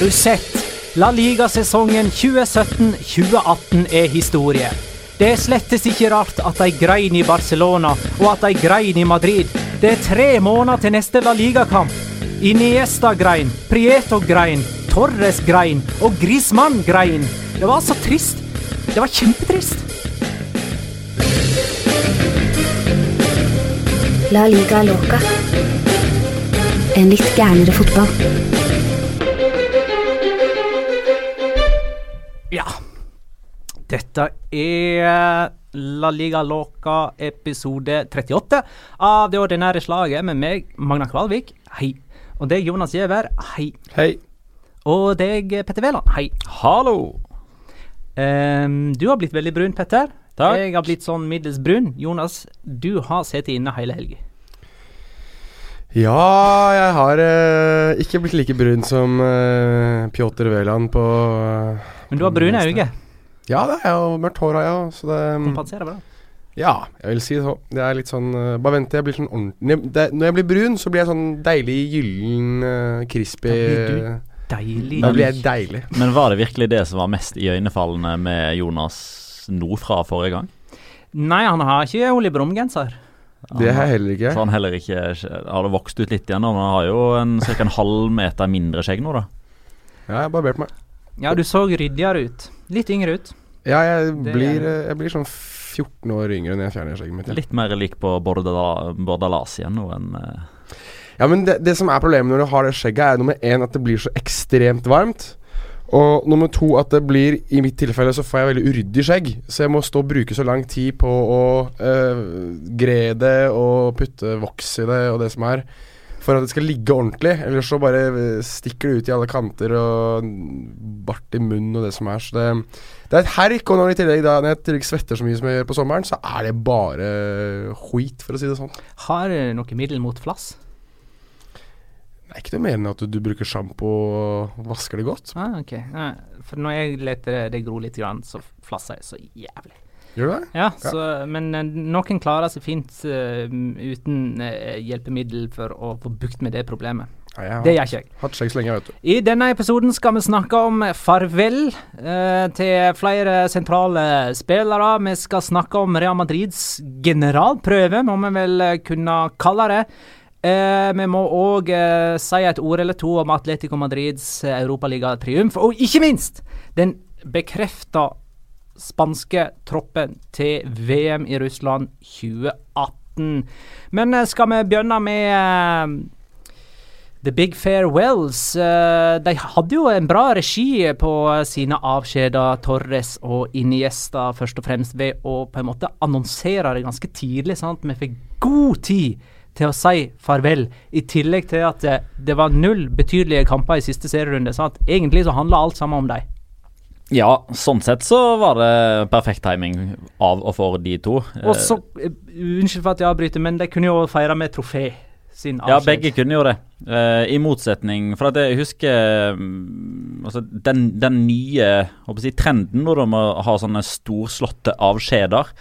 Har du sett? La Liga-sesongen 2017-2018 er historie. Det er slettes ikke rart at de grein i Barcelona og at de grein i Madrid. Det er tre måneder til neste La Liga-kamp. Iniesta grein, Prieto grein, Torres grein og Griezmann grein. Det var så trist. Det var kjempetrist. La liga loca. En litt gærnere fotball. Dette er La Liga Loca episode 38 av det ordinære slaget med meg, Magna Kvalvik. Hei. Og deg, Jonas Giæver. Hei. Hei. Og deg, Petter Wæland. Hei. Hallo! Um, du har blitt veldig brun, Petter. Takk. Jeg har blitt sånn middels brun. Jonas, du har sittet inne hele helga. Ja, jeg har eh, ikke blitt like brun som uh, Pjotr Wæland på eh, Men du har brune øyne. Ja, det er jo mørkt hår har jeg òg, så det Kompenserer bra. Ja, jeg vil si det. Det er litt sånn eh, Bare vent til jeg blir sånn ordentlig det, Når jeg blir brun, så blir jeg sånn deilig gyllen, uh, crispy Da blir du Deilig. Da blir jeg deilig. Men var det virkelig det som var mest iøynefallende med Jonas nå fra forrige gang? Nei, han har ikke Ole Brumm-genser. Det har jeg heller ikke. Så han heller ikke har det vokst ut litt igjen. Han har jo en, en halv meter mindre skjegg nå, da. Ja, jeg har barbert meg. Ja, du så ryddigere ut. Litt yngre ut. Ja, jeg blir, eh, jeg blir sånn 14 år yngre når jeg fjerner skjegget mitt. Ja. Litt mer lik på Bordala- Bordalas igjen nå enn uh... Ja, men det, det som er problemet når du har det skjegget, er nummer én at det blir så ekstremt varmt. Og nummer to at det blir I mitt tilfelle så får jeg veldig uryddig skjegg. Så jeg må stå og bruke så lang tid på å øh, gre det og putte voks i det og det som er. For at det skal ligge ordentlig. Ellers så bare stikker det ut i alle kanter og bart i munnen og det som er. Så det, det er et herk. Og når, i tillegg, da, når jeg tillegg svetter så mye som jeg gjør på sommeren, så er det bare skit, for å si det sånn. Har du noe middel mot flass? Det er ikke noe mer enn at du, du bruker sjampo og vasker det godt. Ah, ok. Ja, for når jeg leter det, gro litt, grann, så flasser jeg så jævlig. Gjør du det? Ja, så, men eh, noen klarer seg fint uh, uten uh, hjelpemiddel for å få bukt med det problemet. Ja, Det gjør ikke jeg. hatt så lenge, vet du. I denne episoden skal vi snakke om farvel eh, til flere sentrale spillere. Vi skal snakke om Real Madrids generalprøve, må vi vel kunne kalle det. Eh, vi må òg eh, si et ord eller to om Atletico Madrids eh, europaligatriumf. Og ikke minst den bekrefta spanske troppen til VM i Russland 2018. Men eh, skal vi begynne med eh, The Big Farewells. Eh, de hadde jo en bra regi på sine avskjeder, Torres og Iniesta, først og fremst ved å på en måte annonsere det ganske tidlig. sånn at vi fikk god tid til å si farvel, i tillegg til at det, det var null betydelige kamper i siste serierunde. sånn at egentlig så handla alt sammen om dem. Ja, sånn sett så var det perfekt timing av og for de to. Og så, eh, Unnskyld for at jeg avbryter, men de kunne jo feire med trofé. Sin avskjed. Ja, begge kunne jo det. Uh, I motsetning For at jeg husker um, altså den, den nye håper jeg, trenden når de har sånne storslåtte avskjeder.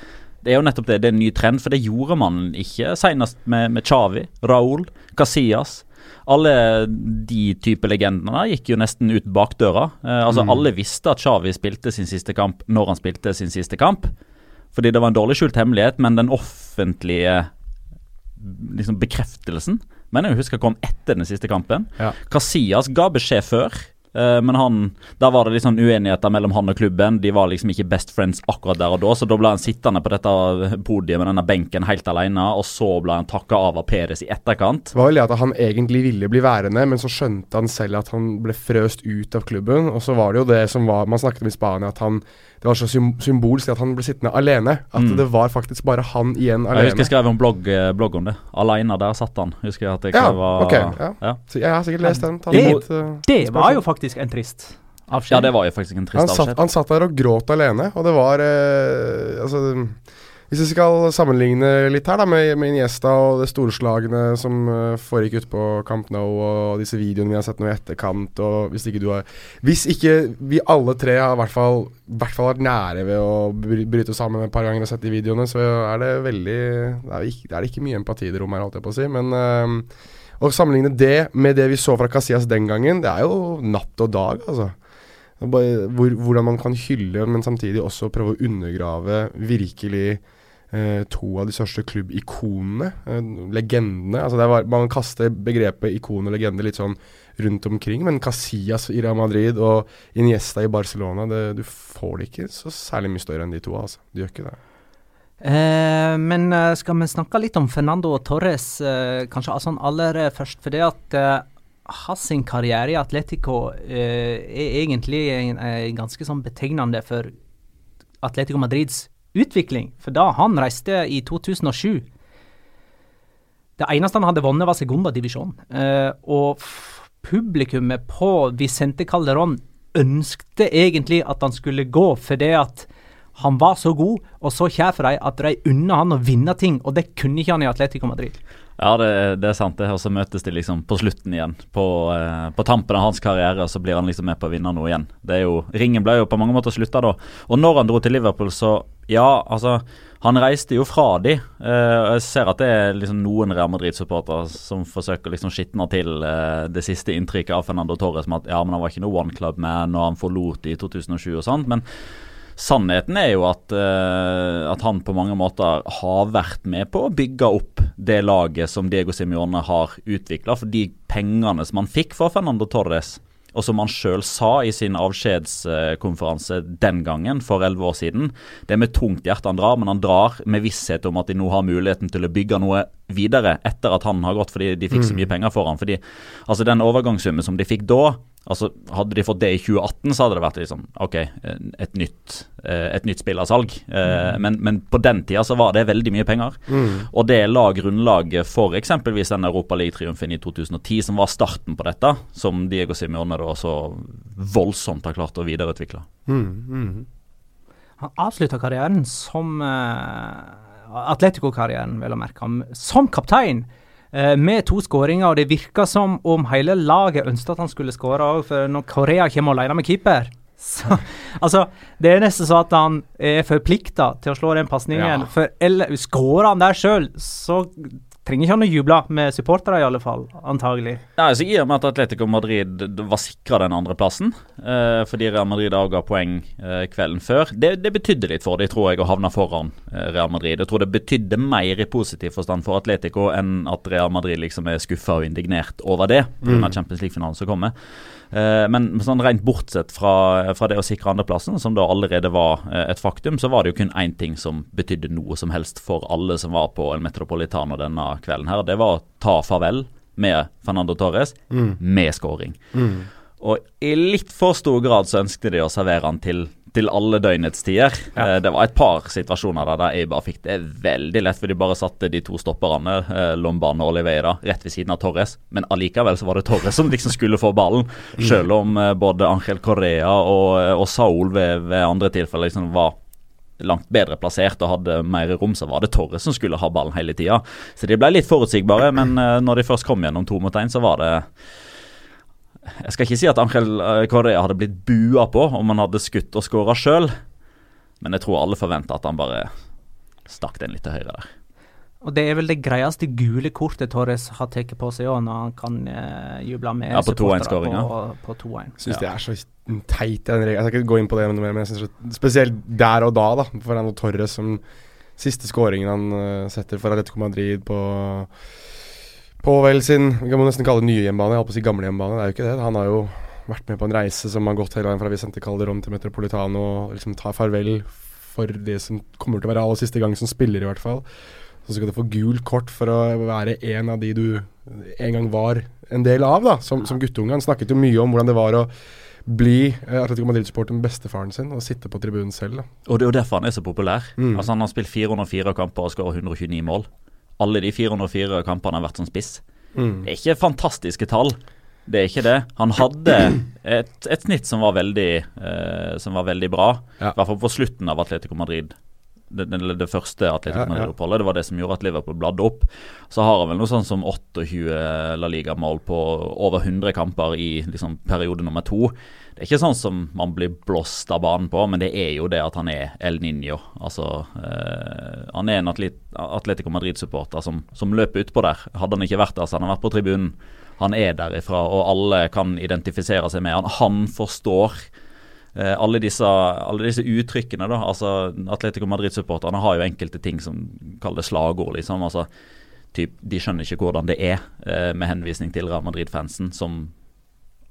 Det er jo nettopp det, det er en ny trend, for det gjorde man ikke senest med, med Chavi, Raúl, Casillas. Alle de type legendene gikk jo nesten ut bakdøra. Eh, altså Mm. Alle visste at Chavi spilte sin siste kamp når han spilte sin siste kamp. Fordi det var en dårlig skjult hemmelighet, men den offentlige liksom bekreftelsen Men jeg husker kom etter den siste kampen. Ja. Casillas ga beskjed før, men han, der var det litt sånn uenigheter mellom han og klubben. De var liksom ikke best friends akkurat der og da, så da ble han sittende på dette podiet med denne benken helt alene, og så ble han takka av av Peres i etterkant. Det var vel det at han egentlig ville bli værende, men så skjønte han selv at han ble frøst ut av klubben. Og så var det jo det som var Man snakket om i Spania, at han Det var så sym symbolsk at han ble sittende alene. At Mm. det var faktisk bare han igjen alene. Jeg husker jeg skrev en blogg, eh, blogg om det. Aleine der satt han. Husker jeg at jeg Ja, var ok, ja. ja. Så jeg har sikkert lest den. Det- litt, uh, Det var jo inspirasjon. Faktisk en trist avskjed. ja, det var jo faktisk en han trist satt, avskjed. han satt der og gråt alene, og det var eh, Altså Hvis vi skal sammenligne litt her da med, med Iniesta og det storslagne som uh, foregikk ute på Camp Nou, og disse videoene vi har sett nå i etterkant, og hvis ikke du har Hvis ikke vi alle tre har i hvert fall, i hvert fall vært nære ved å bry- bryte sammen et par ganger og sett de videoene, så er det veldig Det er, ikke, det er ikke mye empati i det rommet her, holdt jeg på å si, men eh, å sammenligne det med det vi så fra Casillas den gangen, det er jo natt og dag, altså. Hvor, hvordan man kan hylle, men samtidig også prøve å undergrave virkelig eh, to av de største klubbikonene. Eh, legendene. Altså var, man kaster begrepet ikon og legende litt sånn rundt omkring, men Casillas i Real Madrid og Iniesta i Barcelona, det, du får det ikke så særlig mye større enn de to, altså. Du gjør ikke det. Eh, men eh, skal vi snakke litt om Fernando Torres, eh, kanskje sånn aller først. For det at eh, hans karriere i Atletico eh, er egentlig en, eh, ganske sånn betegnende for Atletico Madrids utvikling. For da han reiste i 2007 Det eneste han hadde vunnet, var segundadivisjon. Eh, og publikummet på Vicente Calderón ønskte egentlig at han skulle gå, fordi at han var så god og så kjær for dem at de unna han å vinne ting, og det kunne ikke han i Atletico Madrid. Ja, det, det er sant. det, Og så møtes de liksom på slutten igjen. På, eh, på tampen av hans karriere, og så blir han liksom med på å vinne noe igjen. Det er jo, Ringen ble jo på mange måter slutta da. Og når han dro til Liverpool, så ja, altså Han reiste jo fra de. Eh, jeg ser at det er liksom noen Real Madrid-supportere som forsøker liksom skitne til eh, det siste inntrykket av Fernando Torres med at ja, men han var ikke noe one club man, og han forlot i 2007 og sånt. men Sannheten er jo at, eh, at han på mange måter har vært med på å bygge opp det laget som Diego Simione har utvikla, for de pengene som han fikk for Fernando Torres, og som han sjøl sa i sin avskjedskonferanse den gangen, for elleve år siden. Det er med tungt hjerte han drar, men han drar med visshet om at de nå har muligheten til å bygge noe videre etter at han har gått, fordi de fikk så mye penger for han. Fordi altså Den overgangssummen som de fikk da, altså Hadde de fått det i 2018, så hadde det vært liksom, ok, et nytt, eh, et nytt spillersalg. Mm. Men, men på den tida så var det veldig mye penger. Og det la grunnlaget for eksempelvis den Europaliga-triumfen i 2010, som var starten på dette, som Diego Simione da så voldsomt har klart å videreutvikle. Han avslutta karrieren som uh, Atletico-karrieren, vel å merke, som kaptein. Eh, med to skåringer, og det virka som om hele laget ønsket at han skulle skåre òg, for når Korea kommer alene med keeper så, altså, Det er nesten sånn at han er forplikta til å slå den pasningen. Ja. For eller, skårer han der sjøl, så trenger ikke han å juble med supportere, i alle fall. Antagelig. Nei, så I og med at Atletico Madrid var sikra den andreplassen, eh, fordi Real Madrid avga poeng eh, kvelden før, det, det betydde litt for dem, tror jeg, å havne foran eh, Real Madrid. Jeg tror det betydde mer i positiv forstand for Atletico enn at Real Madrid liksom er skuffa og indignert over det, pga. Mm. Champions League-finalen som kommer. Eh, men sånn rent bortsett fra, fra det å sikre andreplassen, som da allerede var eh, et faktum, så var det jo kun én ting som betydde noe som helst for alle som var på El Metropolitano denne kvelden. her. Det var å ta farvel med Fernando Torres Mm. med scoring. Og i litt for stor grad så ønsket de å servere han til, til alle døgnets tider. Eh, det var et par situasjoner der, jeg bare fikk det veldig lett, for de bare satte de to stopperne, eh, Lombane og Oliveira, rett ved siden av Torres. Men allikevel så var det Torres som liksom skulle få ballen, selv om eh, både Angel Correa og, og Saul ved, ved andre tilfeller liksom var langt bedre plassert og hadde mer rom, så var det Torres som skulle ha ballen hele tida. Så de ble litt forutsigbare, men når de først kom gjennom to mot én, så var det Jeg skal ikke si at Angel eh, Correa hadde blitt bua på om han hadde skutt og skåra sjøl, men jeg tror alle forventa at han bare stakk den litt til høyre der. Og det er vel det greieste gule kortet Torres har tatt på seg òg, når han kan uh, juble med Ja, på 2-1 supportere på, på 2-1. Syns det er så teit, den regelen. Jeg skal ikke gå inn på det, noe mer, men jeg synes det, spesielt der og da, da, for Torres som siste skåringen han uh, setter for Atletico Madrid på På vel sin Vi må nesten kalle det nye hjemmebane. Jeg holdt på å si gamle hjemmebane, det er jo ikke det. Han har jo vært med på en reise som har gått hele veien fra Vicente Calderón til Metropolitano, og liksom tar farvel for det som kommer til å være aller siste gang som spiller, i hvert fall. Så skal du få gult kort for å være en av de du en gang var en del av, da, som, som guttunge. Han snakket jo mye om hvordan det var å bli eh, Atletico Madrid-supporter med bestefaren sin og sitte på tribunen selv. da. Og det er jo derfor han er så populær. Mm. Altså Han har spilt 404 kamper og skåret 129 mål. Alle de 404 kampene har vært som spiss. Mm. Det er ikke fantastiske tall. Det er ikke det. Han hadde et, et snitt som var veldig, eh, som var veldig bra. Ja. I hvert fall på slutten av Atletico Madrid. Det, det, det første Atletico Ja, ja. Madrid-oppholdet. Det var det som gjorde at Liverpool bladde opp. Så har han vel noe sånn som 28 La Liga-mål på over 100 kamper i liksom, periode nummer to. Det er ikke sånn som man blir blåst av banen på, men det er jo det at han er El Niño. Altså, eh, han er en atlet, Atletico Madrid-supporter som, som løper utpå der. Hadde han ikke vært der, så hadde han vært på tribunen. Han er derifra, og alle kan identifisere seg med han. Han forstår eh, alle, disse, alle disse uttrykkene. da, altså Atletico Madrid-supporterne har jo enkelte ting som kaller det slagord. liksom, altså typ, De skjønner ikke hvordan det er, eh, med henvisning til Real Madrid-fansen. som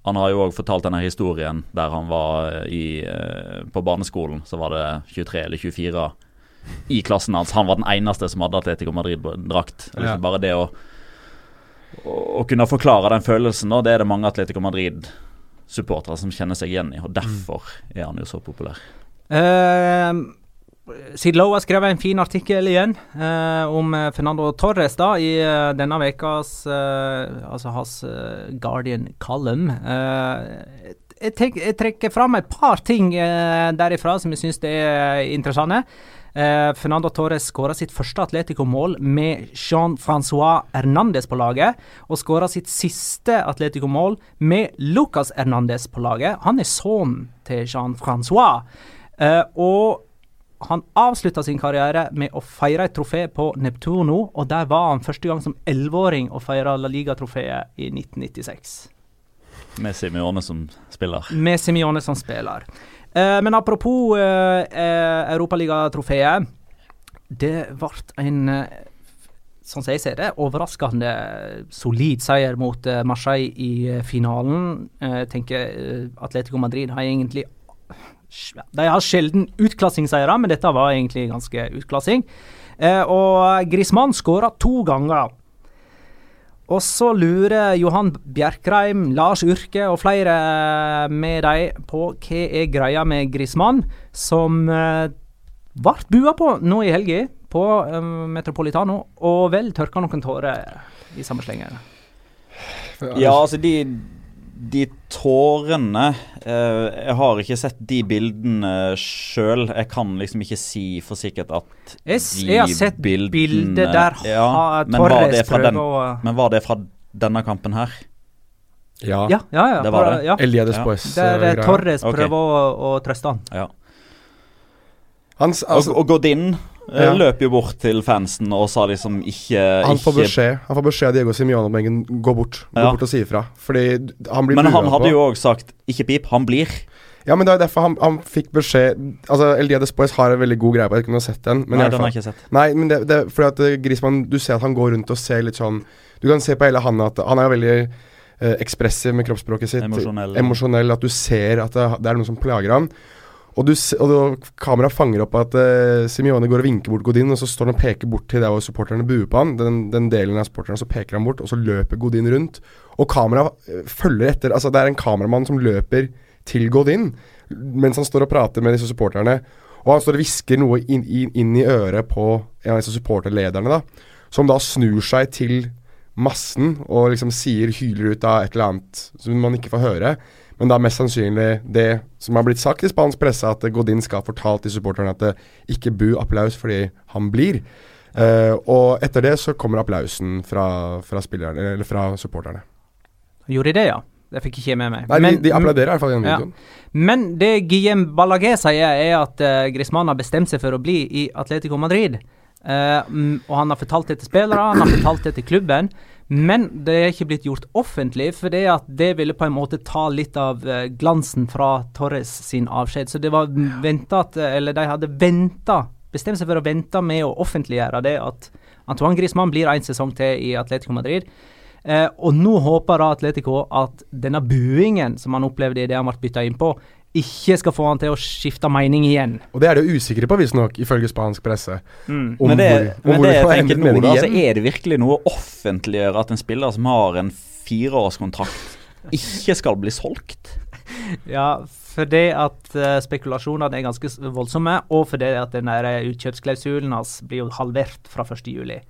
Han har jo òg fortalt denne historien der han var i, eh, på barneskolen. Så var det 23 eller 24 i klassen hans. Han var den eneste som hadde Atletico Madrid-drakt. Ja. Liksom Bare det å, å, å kunne forklare den følelsen, det er det mange Atletico Madrid-supportere som kjenner seg igjen i. Og derfor er han jo så populær. Uh, Sid Lowe har skrevet en fin artikkel igjen eh, om eh, Fernando Torres da, i eh, denne ukas Altså hans Guardian column. Jeg, tenk, jeg trekker fram et par ting derifra som jeg syns er interessante. Fernando Torres skåra sitt første Atletico-mål med Jean-Francois Hernandez på laget, og skåra sitt siste Atletico-mål med Lucas Hernandez på laget. Han er sønnen til Jean-Francois. Og han avslutta sin karriere med å feire et trofé på Neptuno, og der var han første gang som elleveåring og feira La Liga-trofeet i 1996. Med Simione som spiller. Med Simione som spiller. Eh, men apropos eh, eh, Europaligatrofeet. Det ble en Sånn som jeg ser det, overraskende solid seier mot eh, Marseille i finalen. Jeg tenker Atletico Madrid har egentlig de har sjelden utklassingseiere, men dette var egentlig ganske utklassing. Eh, og Grismann skåra to ganger. Og så lurer Johan Bjerkreim, Lars Urke og flere eh, med dem på hva er greia med Grismann, som eh, ble bua på nå i helga på eh, Metropolitano, og vel tørka noen tårer i samme slengen. Ja, altså de, de tårene eh, Jeg har ikke sett de bildene sjøl. Jeg kan liksom ikke si for sikkert at Jeg, de jeg har sett bildene- der ja, men var Torres det fra prøver den, å Men var det fra denne kampen her? Ja. Ja, ja. ja, Det var det. Ja. Elia Ja. Der eh. Torres prøver okay. å, å trøste han. Ja. Hans, Og, altså, og Godin Eh, Ja. Løp jo bort til fansen og sa liksom ikke, Han får beskjed Han får beskjed av Diego Simione om å gå bort. Gå Ja. bort og si ifra. Fordi han blir Men han hadde på. jo òg sagt 'ikke pip', han blir. Ja, men det er derfor han, han fikk beskjed Altså, El Dia Despois har en veldig god greie på det. Jeg kunne sett den. Men i Nei, den har jeg ikke sett. Nei, men det, det fordi at Grismann Griezmann Du ser at han går rundt og ser litt sånn Du kan se på hele han at han er jo veldig eh, ekspressiv med kroppsspråket sitt. Emosjonell. Emosjonell, At du ser at det, det er noe som plager han. Og, du, og kameraet fanger opp at uh, Simione går og vinker bort Godin, og så står han og peker bort til der hvor supporterne buer på han. Den, den delen av supporterne, så peker han bort, og så løper Godin rundt. Og kameraet eh, følger etter. Altså, det er en kameramann som løper til Godin mens han står og prater med disse supporterne. Og han står og hvisker noe inn, inn, inn i øret på en av disse supporterlederne, da. Som da snur seg til massen og liksom sier, hyler ut av et eller annet som man ikke får høre. Men da mest sannsynlig det som har blitt sagt i spansk presse, at Godin skal ha fortalt til supporterne at det ikke bu applaus fordi han blir. Uh, og etter det så kommer applausen fra, fra spillerne, eller fra supporterne. Gjorde de det, ja? Det fikk ikke jeg med meg. Nei, Men- de, de applauderer i hvert fall gjennom Ja. videoen. Men det Guillem Ballagé sier, er at uh, Griezmann har bestemt seg for å bli i Atletico Madrid. Eh, mm, og han har fortalt det til spillere, han har fortalt det til klubben. Men det er ikke blitt gjort offentlig, for det det ville på en måte ta litt av eh, glansen fra Torres sin avskjed. Så det var ventet, Eller de hadde venta, bestemt seg for å vente med å offentliggjøre det at Antoine Griezmann blir en sesong til i Atletico Madrid. Eh, og nå håper da Atletico at denne buingen som han opplevde idet han ble bytta inn på, ikke skal få han til å skifte mening igjen. Og det er de usikre på, visstnok, ifølge spansk presse. Mm. Om men det, hvor- om men det hvorfor tenker endret mening altså, igjen. er det virkelig noe å offentliggjøre at en spiller som har en fireårskontrakt, ikke skal bli solgt? Ja, fordi at uh, spekulasjonene er ganske voldsomme, og fordi at den eh, utkjøpsklausulen hans blir jo halvert fra 1.7.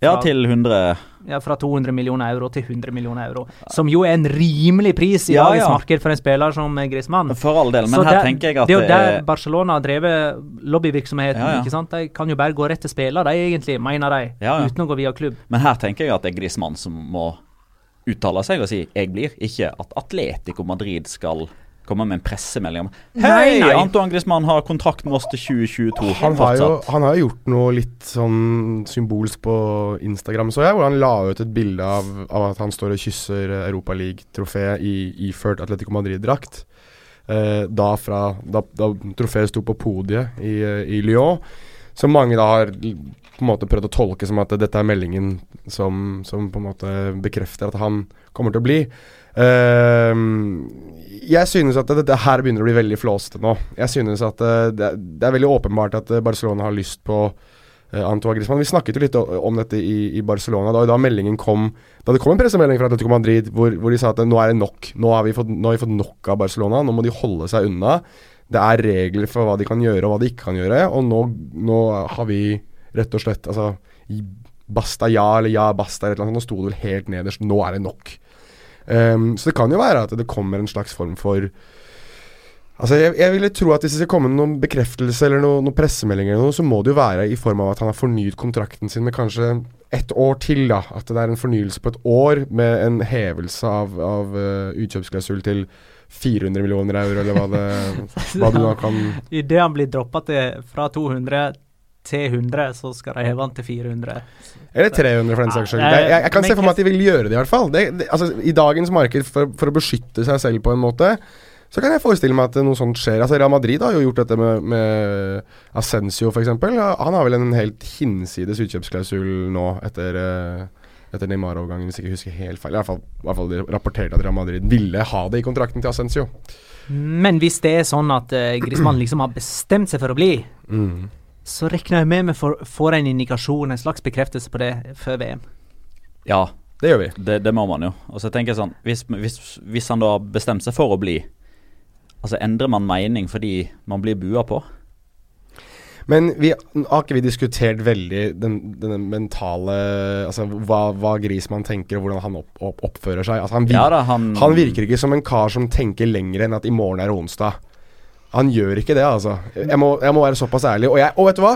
Ja, Fra- til 100 Ja, fra 200 millioner euro til 100 millioner euro. Som jo er en rimelig pris i Ja, dagens ja. marked for en spiller som eh, Griezmann. For all del, men Så her der- tenker jeg at Det er jo der er- Barcelona har drevet lobbyvirksomheten. Ja, ikke sant? De kan jo bare gå rett til spiller, de egentlig, mener de. Uten å gå via klubb. Men her tenker jeg at det er Griezmann som må uttale seg og si 'jeg blir', ikke at Atletico Madrid skal komme med en pressemelding om Hei. Antoine Griezmann har kontrakt med oss til 2022. Han har, jo, han har jo gjort noe litt sånn symbolsk på Instagram, så jeg, hvor han la ut et bilde av, av at han står og kysser Europaliga-trofé i iført Atletico Madrid-drakt. Eh, da, fra, da, da trofeet sto på podiet i, i Lyon. Som mange da har på en måte prøvd å tolke som at dette er meldingen som, som på en måte bekrefter at han kommer til å bli. Ehm, jeg synes at dette her begynner å bli veldig flåsete nå. Jeg synes at eh, det, er- veldig åpenbart at eh, Barcelona har lyst på uh, Antoine Griezmann. Vi snakket jo litt om dette i Barcelona. Da, da meldingen kom Da det kom en pressemelding fra Atletico Madrid hvor, hvor de sa at nå er det nok. Nå har, vi fått, nå har vi fått nok av Barcelona. Nå må de holde seg unna. Det er regler for hva de kan gjøre og hva de ikke kan gjøre. Og nå, nå har vi rett og slett Altså Basta ja eller ja, basta eller et eller annet. Nå sto det vel helt nederst. Nå er det nok. Ehm, så det kan jo være at det kommer en slags form for Altså jeg, jeg ville tro at Hvis det skal komme noen bekreftelse eller noen noen pressemeldinger, eller noe, så må det jo være i form av at han har fornyet kontrakten sin med kanskje ett år til. da At det er en fornyelse på et år med en hevelse av, av uh, utkjøpsklausul til 400 millioner euro, eller hva det Hva du da kan Idet han blir droppa fra 200 til 100, så skal de heve han til 400. Eller 300 for den saks skyld. Jeg, jeg, jeg kan se for meg at de vil gjøre det, i hvert fall. Det, det, altså, I dagens marked, for, for å beskytte seg selv på en måte, så kan jeg forestille meg at noe sånt skjer. Altså Real Madrid har jo gjort dette med, med Ascencio, f.eks. Han har vel en helt hinsides utkjøpsklausul nå etter eh, etter Neymar-overgangen, hvis jeg ikke husker helt feil. I hvert fall, i hvert fall de rapporterte at Real Madrid ville ha det i kontrakten til Ascencio. Men hvis det er sånn at uh, Griezmann liksom har bestemt seg for å bli, Mm. Så regner jeg med vi får, får en indikasjon, en slags bekreftelse på det før VM. Ja, Det gjør vi. det, det må man jo. Og så tenker jeg sånn hvis, hvis, hvis han da har bestemt seg for å bli, altså endrer man mening fordi man blir bua på? Men vi, har ikke vi diskutert veldig den, denne mentale Altså hva, hva Grismann tenker, og hvordan han opp, opp, oppfører seg? Altså, han, vir Ja da, han, han virker ikke som en kar som tenker lenger enn at i morgen er onsdag. Han gjør ikke det, altså. Jeg må, jeg må være såpass ærlig. Og, jeg, og vet du hva?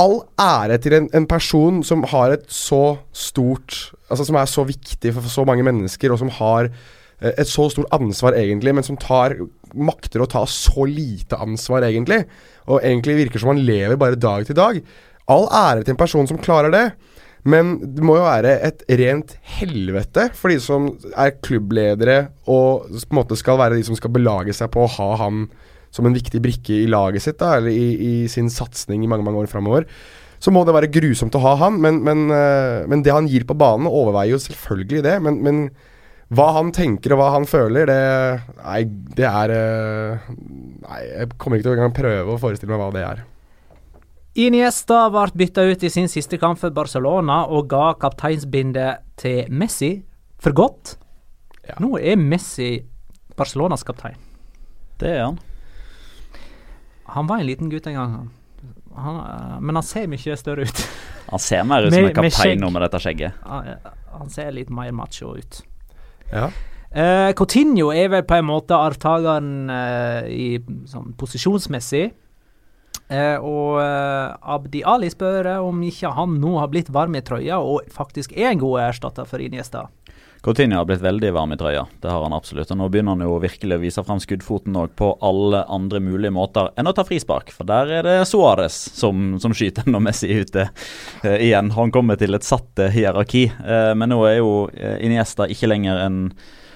All ære til en, en person som har et så stort Altså som er så viktig for, for så mange mennesker, og som har eh, et så stort ansvar, egentlig, men som tar makter å ta så lite ansvar, egentlig. Og egentlig virker som han lever bare dag til dag. All ære til en person som klarer det. Men det må jo være et rent helvete for de som er klubbledere og på en måte skal være de som skal belage seg på å ha han som en viktig brikke i laget sitt, da, eller i, i sin satsing i mange mange år framover. Så må det være grusomt å ha han, men, men, uh, men, det han gir på banen, overveier jo selvfølgelig det. Men, men, hva han tenker og hva han føler, det Nei, det er uh, Nei, jeg kommer ikke til å engang prøve å forestille meg hva det er. Iniesta ble bytta ut i sin siste kamp for Barcelona og ga kapteinsbindet til Messi for godt. Ja. Nå er Messi Barcelonas kaptein. Det er han. Han var en liten gutt en gang, han, eh, men han ser mye større ut. Han ser mer ut som en kaptein nå med dette skjegget. Han ser litt mer macho ut. Ja. Uh, Coutinho er vel på en måte arvtakeren uh, sånn posisjonsmessig. Uh, og Abdi Ali spør om ikke han nå har blitt varm i trøya og faktisk er en god erstatter for Iniesta. Coutinho har blitt veldig varm i trøya, det har han absolutt. Og nå begynner han jo virkelig å vise fram skuddfoten òg på alle andre mulige måter enn å ta frispark. For der er det Suárez som, som, skyter når Messi er ute uh, igjen. Han kommer til et satt eh, hierarki. Uh, men nå er jo Iniesta ikke lenger en,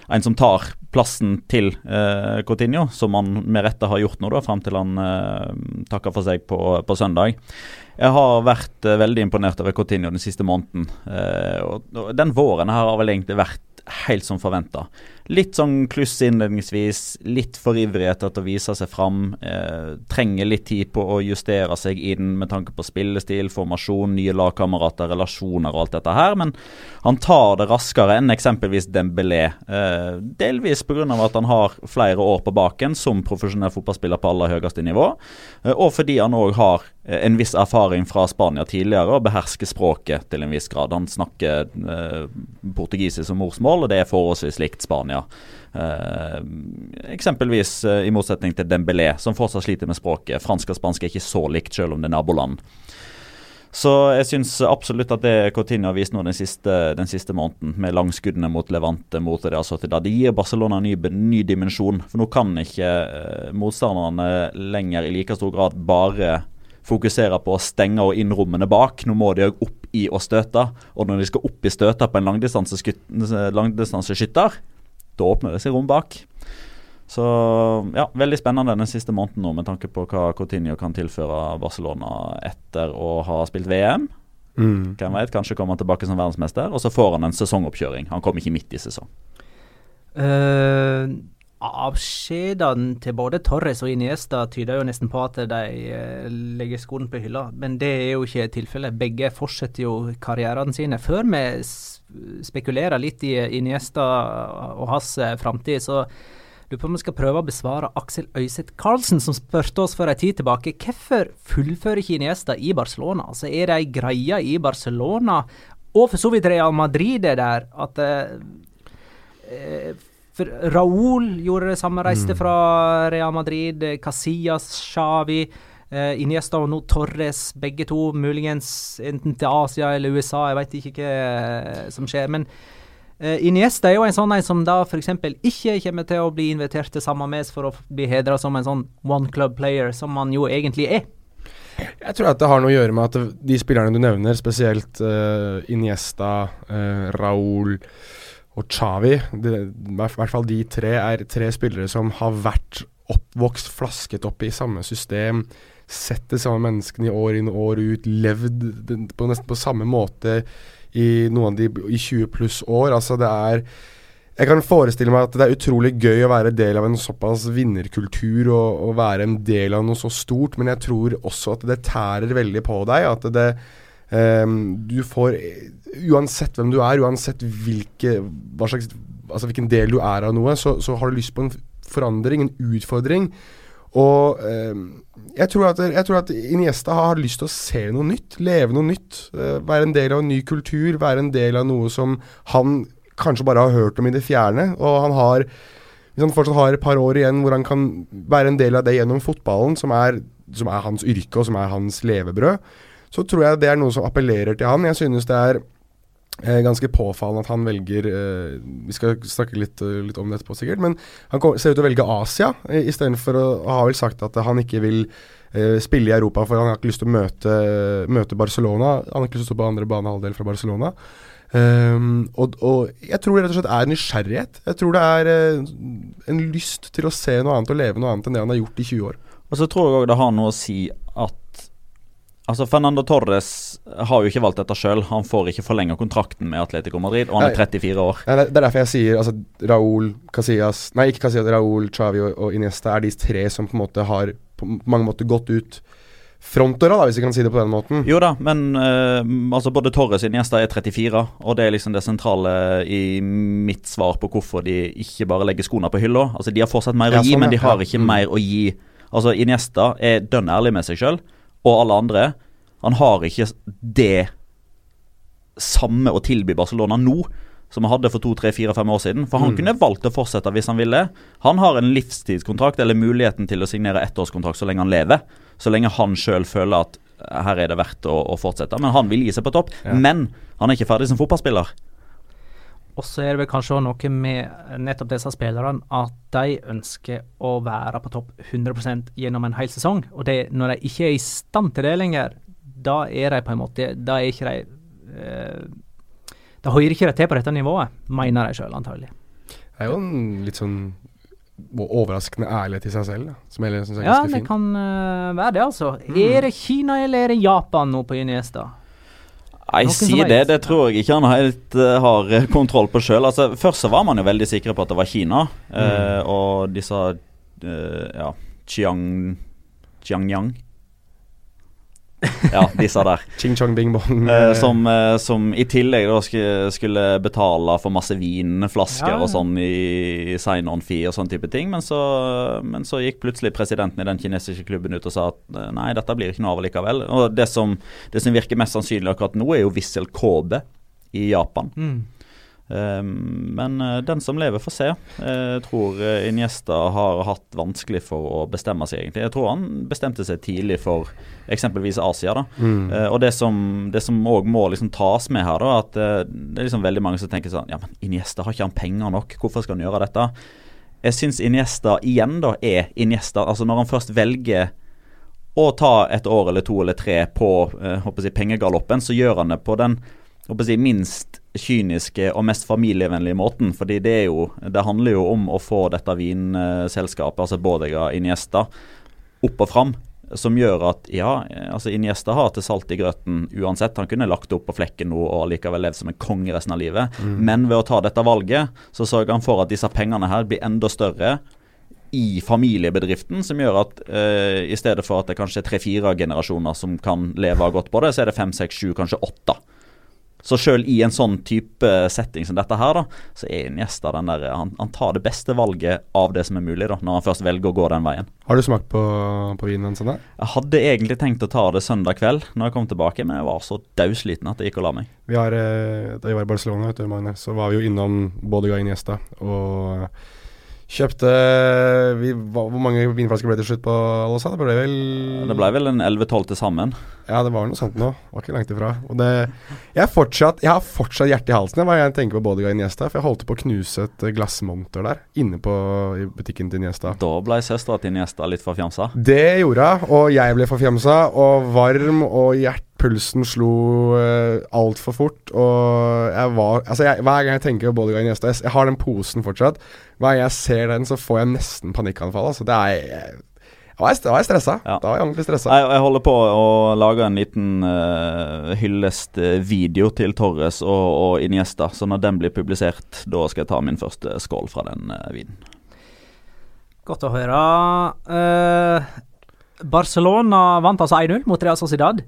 en som tar plassen til eh, Coutinho, som han med rette har gjort nå, da, fram til han eh, takker for seg på, på søndag. Jeg har vært uh, veldig imponert over Coutinho den siste måneden. Uh, og, og, Den våren her har vel egentlig vært helt som forventa. Litt sånn kluss innledningsvis, litt for ivrig etter å vise seg fram. Eh, trenger litt tid på å justere seg inn med tanke på spillestil, formasjon, nye lagkamerater, relasjoner og alt dette her. Men han tar det raskere enn eksempelvis Dembélé. Eh, delvis pga. at han har flere år på baken som profesjonell fotballspiller på aller høyeste nivå, eh, og fordi han òg har en viss erfaring fra Spania tidligere og behersker språket til en viss grad. Han snakker eh, portugisisk som morsmål, og det er forholdsvis likt Spania. Eh, eksempelvis uh, i motsetning til Dembélé, som fortsatt sliter med språket. Fransk og spansk er ikke så likt, selv om det er naboland. Så jeg syns absolutt at det Coutinho har vist nå den siste, den siste måneden, med langskuddene mot Levante mot det, altså da. det gir Barcelona en ny, ny, dimensjon. For nå kan ikke uh, motstanderne lenger i like stor grad bare fokusere på å stenge og inn rommene bak. Nå må de òg opp i å støte. Og når de skal opp i støte på en langdistanseskytter, da åpner det seg rom bak. Så ja, veldig spennende den siste måneden nå med tanke på hva Coutinho kan tilføre Barcelona etter å ha spilt VM. Mm. Hvem vet, Kanskje kommer han tilbake som verdensmester, og så får han en sesongoppkjøring. Han kommer ikke midt i sesong. Uh, Avskjedene til både Torres og Iniesta tyder jo nesten på at de uh, legger skoene på hylla, men det er jo ikke tilfellet. Begge fortsetter jo karrierene sine. Før vi spekulerer litt i Iniesta og hans uh, framtid, så lurer på om vi skal prøve å besvare Aksel Øyseth Karlsen, som spurte oss for en tid tilbake hvorfor fullfører ikke Iniesta i Barcelona? Altså Er det ei greie i Barcelona, og for så vidt Real Madrid er der, at uh, for Raúl gjorde det samme, reiste mm. fra Real Madrid. Casillas, Xavi, eh, Iniesta og nå Torres, begge to muligens enten til Asia eller USA. Jeg veit ikke hva eh, som skjer. Men eh, Iniesta er jo en sånn en som da f.eks. ikke kommer til å bli invitert til samme mes for å bli hedra som en sånn one club player, som han jo egentlig er. Jeg tror at det har noe å gjøre med at de spillerne du nevner, spesielt uh, Iniesta, uh, Raúl og Chavi, i hvert fall de tre, er tre spillere som har vært oppvokst, flasket opp i samme system, sett de samme menneskene i år inn og år ut, levd på nesten på samme måte i noen av de i 20 pluss år. Altså, det er jeg kan forestille meg at det er utrolig gøy å være del av en såpass vinnerkultur og, og være en del av noe så stort, men jeg tror også at det tærer veldig på deg. At det Du får uansett hvem du er, uansett hvilke, slags, altså hvilken del du er av noe, så, så har du lyst på en forandring, en utfordring. Og eh, jeg, tror at, jeg, tror at, Iniesta har lyst til å se noe nytt, leve noe nytt. Eh, være en del av en ny kultur, være en del av noe som han kanskje bare har hørt om i det fjerne. Og han har Hvis han fortsatt har et par år igjen hvor han kan være en del av det gjennom fotballen, som er, som er hans yrke og som er hans levebrød, så tror jeg det er noe som appellerer til han. Jeg synes det er Eh, ganske påfallende at han velger eh, Vi skal snakke litt, eh, litt om det etterpå, sikkert. Men han kom, ser ut til å velge Asia eh, istedenfor å ha vel sagt at han ikke vil eh, spille i Europa, for han har ikke lyst til å møte, møte Barcelona. Han har ikke lyst til å stå på andre banehalvdel fra Barcelona. Um, og, og jeg tror det rett og slett er nysgjerrighet. Jeg tror det er eh, en lyst til å se noe annet og leve noe annet enn det han har gjort i 20 år. Og så tror jeg òg det har noe å si at Altså Fernando Torres har jo ikke valgt dette sjøl. Han får ikke forlenga kontrakten med Atletico Madrid, og han er 34 år. Nei, det er derfor jeg sier altså, Raúl, Casillas Nei, ikke Casillas, Raúl, Xavi og, og Iniesta er de tre som på en måte har på mange måter gått ut frontdøra, da, hvis vi kan si det på den måten. Jo da, men uh, altså både Torres og Iniesta er 34, og det er liksom det sentrale i mitt svar på hvorfor de ikke bare legger skoene på hylla. Altså De har fortsatt mer Ja, å gi, sånn, men de har Ja. ikke Mm. mer å gi. Altså Iniesta er dønn ærlig med seg sjøl, og alle andre. Han har ikke det samme å tilby Barcelona nå som han hadde for to, tre, fire, fem år siden. For han Mm. kunne valgt å fortsette hvis han ville. Han har en livstidskontrakt, eller muligheten til å signere ettårskontrakt så lenge han lever. Så lenge han sjøl føler at her er det verdt å, å fortsette. Men han vil gi seg på topp. Ja. Men han er ikke ferdig som fotballspiller. Og så er det vel kanskje noe med nettopp disse spillerne at de ønsker å være på topp 100% gjennom en hel sesong. Og det, når de ikke er i stand til det lenger, da er de på en måte Da er ikke de eh, Da hører ikke de til på dette nivået, mener de sjøl antagelig. Det er jo en litt sånn overraskende ærlighet i seg selv, da, som jeg syns er Ja, det fin. kan uh, være det, altså. Er det Kina eller er det Japan nå på Iniesta? Nei, si det. Det tror jeg ikke han helt uh, har eh, kontroll på sjøl. Altså, først så var man jo veldig sikre på at det var Kina, eh, og disse uh, ja, Chiang Chiangyang. Ja, disse der. Ching chong bing bong. Eh, som, eh, som i tillegg da skulle, betale for masse vinflasker Ja, og sånn i, i sign-on-fee og sånn type ting. Men så, men så gikk plutselig presidenten i den kinesiske klubben ut og sa at eh, nei, dette blir ikke noe av likevel. Og det som, det som virker mest sannsynlig akkurat nå, er jo Wissel Kobe i Japan. Mm. Um, men eh, den som lever, får se. Jeg tror eh, Iniesta har hatt vanskelig for å bestemme seg, egentlig. Jeg tror han bestemte seg tidlig for eksempelvis Asia. da Mm. Eh, og det som det òg må liksom tas med her, da at eh, det er liksom veldig mange som tenker sånn Ja, men Iniesta har ikke han penger nok? Hvorfor skal han gjøre dette? Jeg syns Iniesta igjen da er Iniesta. Altså Når han først velger å ta et år eller to eller tre på eh, jeg, pengegaloppen, så gjør han det på den si, minst kyniske og mest familievennlige måten. Fordi det er jo Det handler jo om å få dette vinselskapet, altså Bådega Iniesta, opp og fram. Som gjør at ja, altså Iniesta har til salt i grøten uansett. Han kunne lagt det opp på flekken nå og likevel levd som en konge resten av livet. Men ved å ta dette valget, så sørger han for at disse pengene her blir enda større i familiebedriften, som gjør at eh, i stedet for at det kanskje er tre-fire generasjoner som kan leve godt på det, så er det fem, seks, sju, kanskje åtte. Så sjøl i en sånn type setting som dette her, da, så er Iniesta den der han, han tar det beste valget av det som er mulig, da, når han først velger å gå den veien. Har du smakt på, på vinen hans ennå? Jeg hadde egentlig tenkt å ta det søndag kveld når jeg kom tilbake, men jeg var så dausliten at jeg gikk og la meg. Vi har, eh, da jeg var i Barcelona, vet du, Magne, så var vi jo innom Bodega Iniesta og kjøpte vi, Hvor mange vinflasker ble det til slutt på alle sammen? Det ble vel Det ble vel en 11-12 til sammen. Ja, det var noe sånt nå. Var ikke langt ifra. Det Jeg, fortsatt, jeg har fortsatt hjertet i halsen hva jeg tenker på Bodega Iniesta, for jeg holdt på å knuse et eh, glassmonter der, inne på i butikken til Iniesta. Da ble søstera til Iniesta litt forfjamsa. Det gjorde hun, og jeg ble forfjamsa og varm, og hjertpulsen slo uh, altfor fort. Og jeg var Altså, jeg, hver gang jeg tenker på Bodega Iniesta jeg, jeg har den posen fortsatt. Hver gang jeg ser den, så får jeg nesten panikkanfall. Altså, det er jeg, da var jeg, stressa. Ja. Da var jeg ordentlig stressa. Jeg, jeg holder på å lage en liten uh, hyllestvideo til Torres og, og Iniesta. Så når den blir publisert, da skal jeg ta min første skål fra den uh, vinen. Godt å høre. Uh, Barcelona vant altså 1-0 mot Real Sociedad.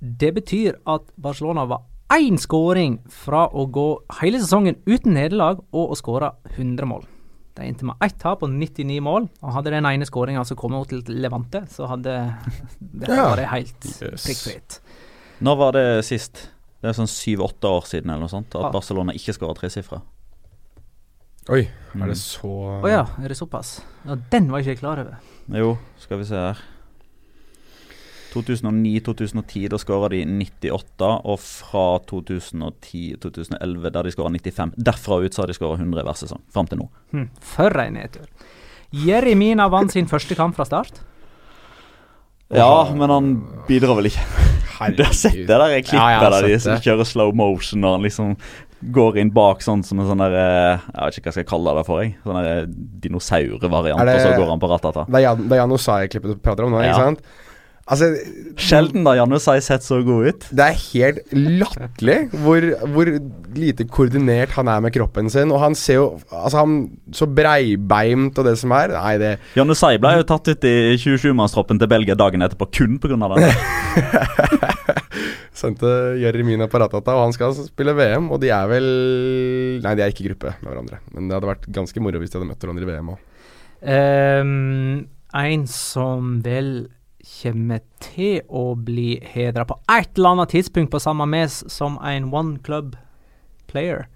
Det betyr at Barcelona var én skåring fra å gå hele sesongen uten nederlag og å skåre 100 mål. De endte med ett tap og 99 mål. Og hadde den ene skåringa altså kommet til Levante, så hadde det Ja. vært helt Yes. prikkfritt. Når var det sist? Det er sånn syv-åtte år siden eller noe sånt at Ja. Barcelona ikke skåra tresifra. Oi, Mm. er det så Å ja, er det såpass? Ja, Den var ikke jeg klar over. Jo, skal vi se her. 2009-2010 da skåra de 98, og fra 2010-2011 der de skåra 95. Derfra ut så har de skåra 100 hver sesong, fram til nå. Hmm, for en nedtur. Jeremina vant sin første kamp fra start. Ja, men han bidrar vel ikke. Du har sett det der klippet Ja, der de som kjører slow motion og han liksom går inn bak sånn som en sånn der eh, Jeg vet ikke hva jeg skal kalle det for, jeg. Sånn der dinosaurvariant, og så går han på ratata. Det er Jan, Osai-klippet du prater om nå, Ja. ikke sant? Altså, Sjelden har Janne Sai sett så god ut. det er helt latterlig hvor, hvor lite koordinert han er med kroppen sin. Og han ser jo Altså, han så breibeimt og det som er. Nei, det Janne Sai ble jo tatt ut i 27-mannstroppen til Belgia dagen etterpå kun pga. det. sendte Jeremina Paratata, og han skal spille VM. Og de er vel Nei, de er ikke i gruppe med hverandre. Men det hadde vært ganske moro hvis de hadde møtt hverandre i VM òg. Um, en som vel kommer til å bli hedra på et eller annet tidspunkt på samme mes som en one club player.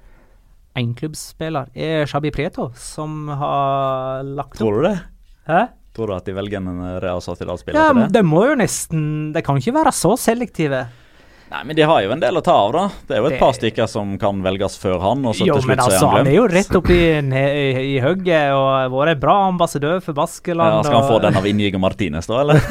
Enklubbsspiller er Shabi Prieto, som har lagt opp Tror du det? Hæ? Tror du at de velger en Real Sociedal-spiller Ja, til det? det må jo nesten Det kan ikke være så selektive. Nei, men de har jo en del å ta av, da. Det er jo et Det- par stykker som kan velges før han, og så Jo, til men altså, han han er jo rett oppi i, i hugget og har vært en bra ambassadør for Baskeland. Ja, skal han få den av Inigo Martinez, da, eller?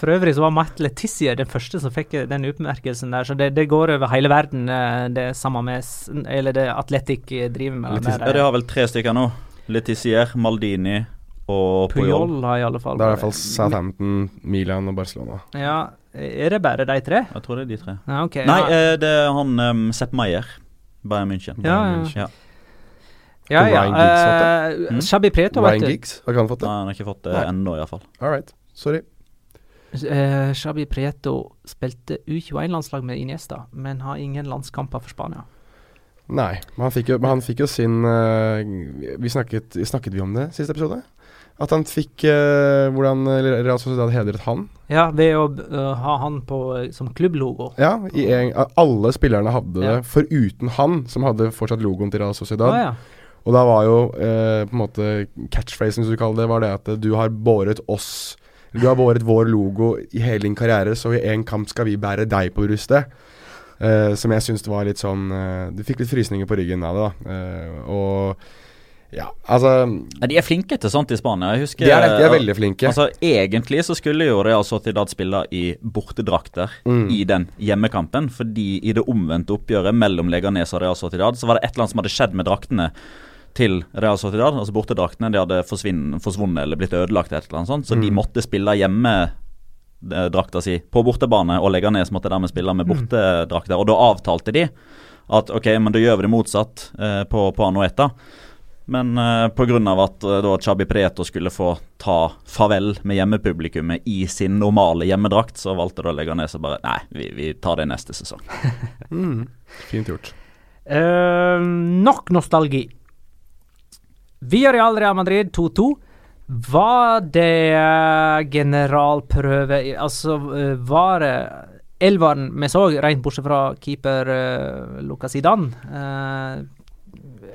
For øvrig så var Matt Letizia den første som fikk den utmerkelsen der, så det, det går over hele verden, eh, det samme med Eller det Atletic driver med. Ja, med de har vel tre stykker nå. Letizier, Maldini og Puyol. Puyol har i alle fall Det er i hvert fall Southampton, Milan og Barcelona. Ja, er det bare de tre? Jeg tror det er de tre. Ja, okay, Nei, ja. eh, det er han um, Sepp Maier. Bayern München. Ja, ja. Ja. ja, ja. Ryan Giggs fått eh, Mm. Shabby Preto, vet Ryan. Giggs, har ikke han fått det? Nei, han har ikke fått det ennå, iallfall. All right. Sorry. Uh, Shabby Prieto spilte U21-landslag med Iniesta, men har ingen landskamper for Spania. Nei, men han fikk jo, han fikk jo sin uh, vi snakket, Snakket vi om det siste episode? At han fikk uh, Hvordan Real Sociedad hedret han? Ja, ved å uh, ha han på, som klubblogo. Ja, i en, alle spillerne hadde Ja. det, foruten han, som hadde fortsatt logoen til Real Sociedad. Ah, ja. Og da var jo eh, på en måte catchphrasen, som du kaller det, var det at eh, du har båret oss Du har båret vår logo i hele din karriere, så i en kamp skal vi bære deg på brystet. Eh, som jeg syns var litt sånn eh, Du fikk litt frysninger på ryggen av det, da. Eh, og ja, altså ja, De er flinke til sånt i Spania. Jeg husker De er, de er veldig flinke. Altså, Egentlig så skulle jo Real Sociedad spille i bortedrakter Mm. i den hjemmekampen, fordi i det omvendte oppgjøret mellom Leganes og Real Sociedad, så var det et eller annet som hadde skjedd med draktene til Real Sociedad. Altså bortedraktene de hadde forsvunnet eller blitt ødelagt, et eller annet sånt, så de Mm. måtte spille hjemme eh, drakta si på bortebane, og Leganes måtte dermed spille med bortedrakter. Og da avtalte de at ok, men da gjør vi det motsatt eh, på, på Anoeta. Men uh, pga. at uh, da Chabi Preto skulle få ta farvel med hjemmepublikummet i sin normale hjemmedrakt, så valgte da Leganes å bare Nei, vi, vi tar det neste sesong. mm, Fint gjort. Eh, nok nostalgi. Villarreal Real Madrid 2-2. Var det eh, generalprøve Altså, eh, var det elveren vi så, rent bortsett fra keeper uh, Lucas Zidane? Uh,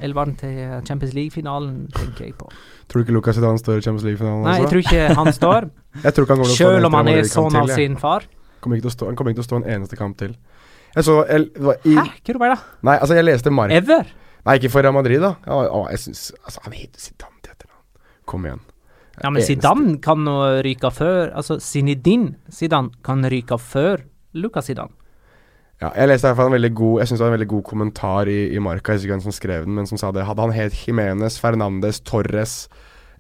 elveren til Champions League-finalen, tenker jeg på. Tror du ikke Lucas Zidane står i Champions League-finalen? Nei, jeg tror ikke han står. Jeg tror ikke han Selv om han er sånn sønn av sin far. Kommer stå, han kommer ikke til å stå en eneste kamp til. Jeg så el, det var i, Hæ? Hva er det? Nei, altså, jeg leste Mark Ever? Nei, ikke for Real Madrid, da. Ja, å, jeg synes, altså, Han heter Zidane til etternavn. Kom igjen. Ja, men Eneste- Zidane kan ryke før Altså, Zinedine Zidane kan ryke før Lucas Zidane. Ja, jeg leste i hvert fall en veldig god Jeg synes det var en veldig god kommentar i, i Marca, jeg husker ikke hvem som skrev den, men som sa det. Hadde han het Jimenez, Fernandes, Torres,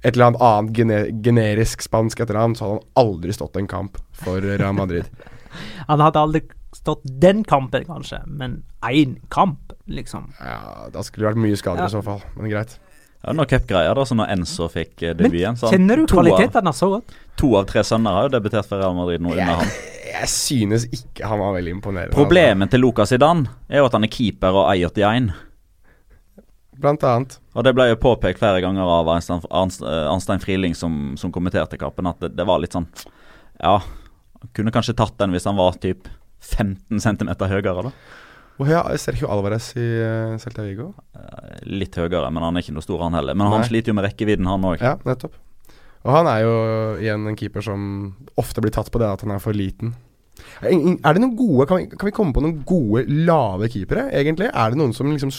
et eller annet annet gene, generisk spansk etternavn, så hadde han aldri stått en kamp for Real Madrid. Han hadde aldri stått den kampen, kanskje, men én kamp, liksom. ja, Da skulle det vært mye skader Ja. i så fall, men greit. Ja, noen cupgreier, da, så når Enzo fikk eh, Men debuten så han- kjenner du kvalitetene så godt? To av tre sønner har jo debutert for Real Madrid nå under han. Jeg synes ikke han var veldig imponerende. Problemet til Lucas Zidane er jo at han er keeper og eier til én. Blant annet. Og det ble jo påpekt flere ganger av Arnstein, eh, Arnstein Friling som, som kommenterte kappen, at det, det var litt sånn Ja, kunne kanskje tatt den hvis han var typ 15 cm høyere, da. Og er Sergio Alvarez i uh, Celta Vigo. Eh, Litt høyere, men han er ikke noe stor, han heller. Men han Nei. sliter jo med rekkevidden, han òg. Ja, nettopp. Og han er jo igjen en keeper som ofte blir tatt på det at han er for liten. Er det noen gode kan vi, kan vi komme på noen gode lave keepere, egentlig? Er det noen som liksom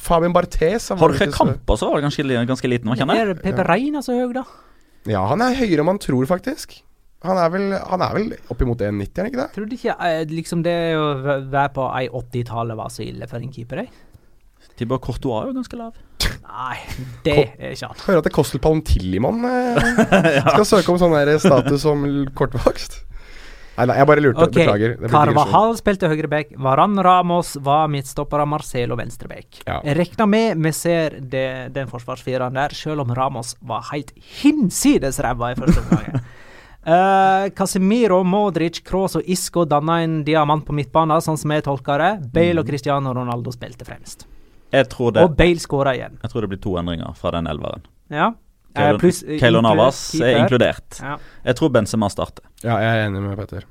Fabian Barthes har du Jorge litt så- var ganske, ganske liten, var ikke han Er det? Pepe Reina så høy, da? Ja, han er høyere enn man tror, faktisk. Han er vel, han er vel oppimot 1,90, er han ikke det? Trodde ikke eh, liksom det å være på ei 80-tallet var så ille for en keeper, jeg. Thibaut Courtois er jo ganske lav. Nei, det er ikke han. Hører at det Kostel Palmtillimon eh, skal søke om sånn status som kortvokst. Nei, nei, jeg bare lurte. Okay. Beklager. Carvahal spilte høyreback. Varan Ramos var midtstopper av Marcelo venstreback. Ja. Regna med vi ser det, den forsvarsfireren der, selv om Ramos var helt hinsides ræva i første omgang. Uh, Casemiro, Modric, Kroos og Isco danna en diamant på midtbanen, sånn som jeg tolker det. Bale og Cristiano Ronaldo spilte fremst. Jeg tror det, Og Bale skåra igjen. jeg tror det blir to endringer fra den elveren. Ja. Eh, Keylor eh, inkludert Navas er inkludert. Ja. Jeg tror Benzema starter. Ja, jeg er enig med Petter.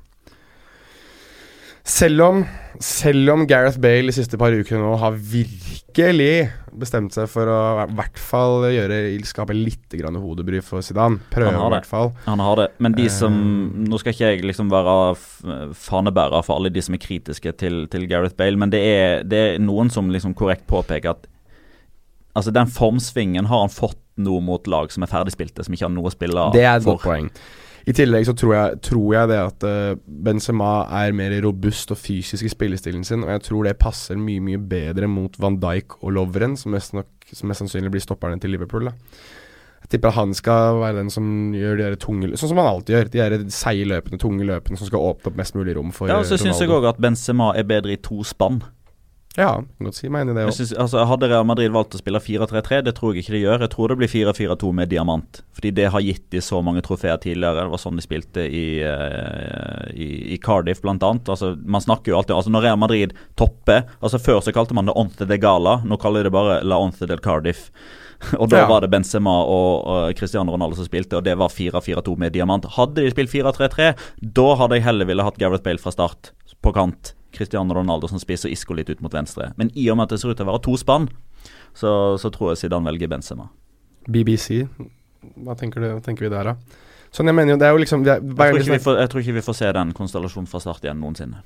Selv om, selv om Gareth Bale de siste par ukene nå har virkelig bestemt seg for å i hvert fall gjøre skape litt grann hodebry for Zidane. Prøve, i hvert fall. Han har det. Men de som Eh. Nå skal ikke jeg liksom være fanebærer for alle de som er kritiske til, til Gareth Bale, men det er, det er noen som liksom korrekt påpeker at Altså Den formsvingen har han fått nå mot lag som er ferdigspilte, som ikke har noe å spille Det er et godt poeng. I tillegg så tror jeg, tror jeg det at eh, Benzema er mer robust og fysisk i spillestilen sin, og jeg tror det passer mye mye bedre mot Van Dijk og Lovren, som mest, nok, som mest sannsynlig blir stopperne til Liverpool. da Jeg tipper at han skal være den som gjør de der tunge Sånn som han alltid gjør. De der seige løpene, tunge løpene som skal åpne opp mest mulig rom for Ja, og så syns jeg òg at Benzema er bedre i to spann. Ja, kan godt si meg enig i det òg. altså, hadde Real Madrid valgt å spille 4-3-3, det tror jeg ikke de gjør. Jeg tror det blir 4-4-2 med diamant. Fordi det har gitt de så mange trofeer tidligere. Det var sånn de spilte i, eh, i, i Cardiff, blant annet. Altså, man snakker jo alltid Altså Når Real Madrid topper altså Før så kalte man det Onte de Gala, nå kaller de det bare La Onte del Cardiff. Og da Ja. var det Benzema og, og Cristiano Ronaldo som spilte, og det var 4-4-2 med diamant. Hadde de spilt 4-3-3, da hadde jeg heller ville hatt Gareth Bale fra start på kant. Cristiano Ronaldo som spiser Isco litt ut mot venstre. Men i og med at det ser ut til å være to spann, så, så tror jeg Zidane velger Benzema. BBC, hva tenker, du, hva tenker vi der, da? Sånn, jeg mener jo, det er jo liksom er, Jeg tror, får, jeg tror ikke vi får se den konstellasjonen fra start igjen noensinne.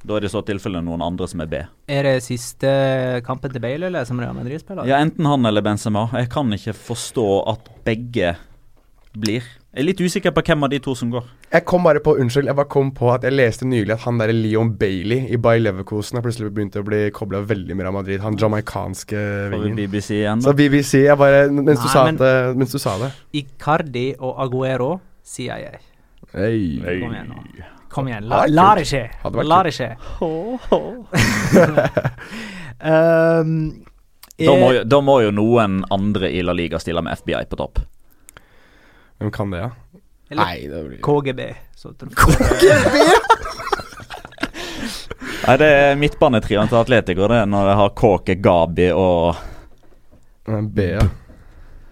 Da er det i så tilfelle noen andre som er B. Er det siste kampen til Bale, eller som Real Madrid-spiller? Ja, Enten han eller Benzema. Jeg kan ikke forstå at begge blir. Jeg er litt usikker på hvem av de to som går. Jeg kom bare på, unnskyld, jeg bare kom på at jeg leste nylig at han der Leon Bailey i Bay Leverkosen har plutselig begynt å bli kobla veldig med Real Madrid. Han jamaicanske vingen. BBC igjen. Så. BBC, jeg bare Mens, du, sa men- det, mens du sa det Icardi og Aguero, sier jeg. Hey. Kom igjen nå. Kom igjen, la, det er la det skje. La det skje. um, Da må, jo, da må jo noen andre i La Liga stille med FBI på topp. Hvem kan det, da? Eller Nei, det blir KGB. KGB?! Nei, det er midtbanetrioen til Atletico, det, når jeg har Kåke, Gabi og B, ja.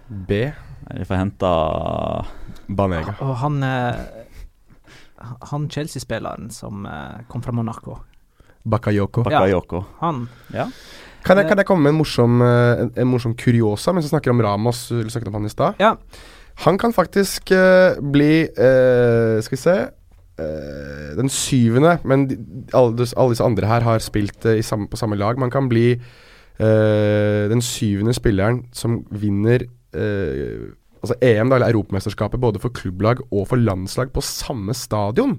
B. De får hente Banega. Og han eh, Han Chelsea-spilleren som eh, kom fra Monaco. Bakayoko. Ja. Bakayoko. Han Kan jeg, kan jeg komme med en morsom, eh, en, en morsom kuriosa mens vi snakker om Ramos? Du snakket om han i stad. Ja. Han kan faktisk uh, bli uh, Skal vi se uh, Den syvende, men de, alle, alle disse andre her har spilt i samme, på samme lag. Man kan bli den syvende spilleren som vinner Altså EM, da, eller Europamesterskapet, både for klubblag og for landslag på samme stadion.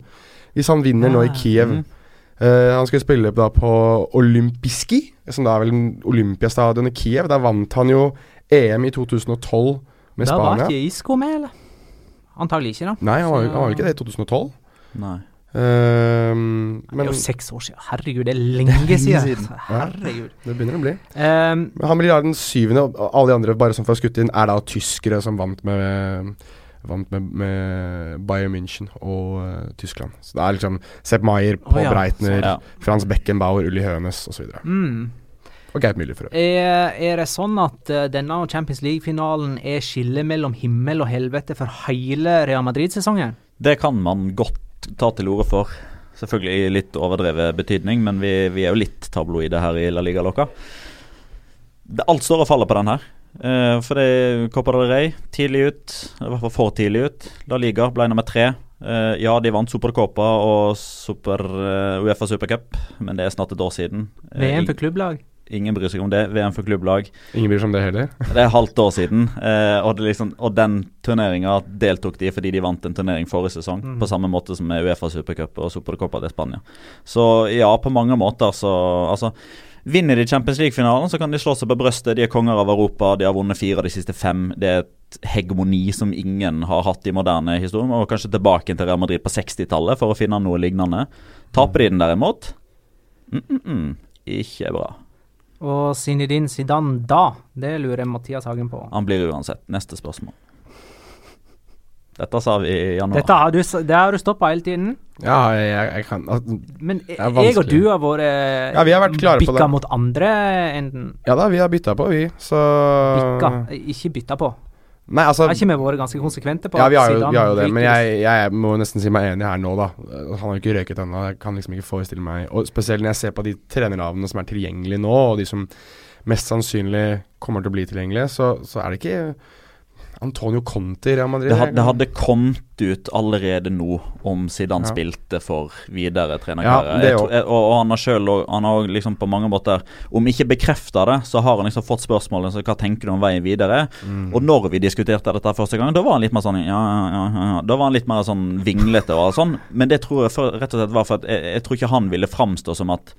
Hvis han vinner nå i Ah, Kiev. Mm. Uh, han skulle spille da på Olympiski, som da er vel Olympiastadion i Kiev. Der vant han jo EM i 2012 med Da var ikke Isco med, eller? Antagelig ikke, da. Nei, han var, jo- han var ikke det i 2012. Nei. Ehm, Det er jo seks år siden. Herregud, det er lenge siden. Herregud. det begynner å bli. Um, Han blir da den syvende, og alle de andre bare som får skutt inn, er da tyskere som vant med Vant med, med Bayern München og uh, Tyskland. Så det er liksom Sepp Maier, Paul oh, ja, Breitner, Ja. Frans Beckenbauer, Uli Hønes osv. mm. Og Geit Müller, for øvrig. er, er det sånn at eh, denne Champions League-finalen er skillet mellom himmel og helvete for hele Real Madrid-sesongen? Det kan man godt ta til orde for. Selvfølgelig i litt overdrevet betydning, men vi, vi er jo litt tabloide her i La Liga Loca. Alt står og faller på den her. Eh, for det er Copa del Rey tidlig ut. I hvert fall for tidlig ut. La Liga ble nummer tre. Eh, ja, de vant Supercopa og Super, Uefa Supercup, men det er snart et år siden. VM for klubblag. Ingen bryr seg om det. VM for klubblag. Ingen bryr seg om det heller. Det er halvt år siden, eh, og, det liksom, og den turneringa deltok de fordi de vant en turnering forrige sesong. Mm. På samme måte som med Uefa Supercup og Supercopa de Spania. Så ja, på mange måter så Altså, vinner de Champions League-finalen, så kan de slå seg på brøstet. De er konger av Europa, de har vunnet fire av de siste fem. Det er et hegemoni som ingen har hatt i moderne historie. Og kanskje tilbake til Real Madrid på 60-tallet for å finne noe lignende. Taper de den derimot? Mm -mm -mm. Ikke bra. Og Zinedine Zidane da? Det lurer Mathias Hagen på. Han blir uansett. Neste spørsmål. Dette sa vi i januar. Dette har du, det har du stoppa hele tiden. Ja, jeg, jeg, kan altså, Men er jeg og du har vært Ja, vi har vært klare på bikka det. mot andre enden. Ja da, vi har bytta på, vi. Så Bikka, ikke bytta på. Nei, altså Har ikke vi vært ganske konsekvente på Ja, vi har jo, vi har jo det, men jeg, jeg må nesten si meg enig her nå, da. Han har jo ikke røyket ennå. Jeg kan liksom ikke forestille meg Og spesielt når jeg ser på de trenernavnene som er tilgjengelige nå, og de som mest sannsynlig kommer til å bli tilgjengelige, så, så er det ikke Antonio Conti i Real Madrid. Det, hadde, det hadde kommet ut allerede nå om Zidane Ja. spilte for videre Ja, trenerkarriere. jeg- og, og han har har liksom på mange måter Om ikke bekrefta det, så har han liksom fått spørsmålet så hva tenker du om veien videre. Mm. Og når vi diskuterte dette første gang, da var han litt mer sånn ja, ja, ja, ja. Da var han litt mer sånn vinglete og sånn. Men det tror jeg for, rett og slett var for at jeg, jeg tror ikke han ville framstå som at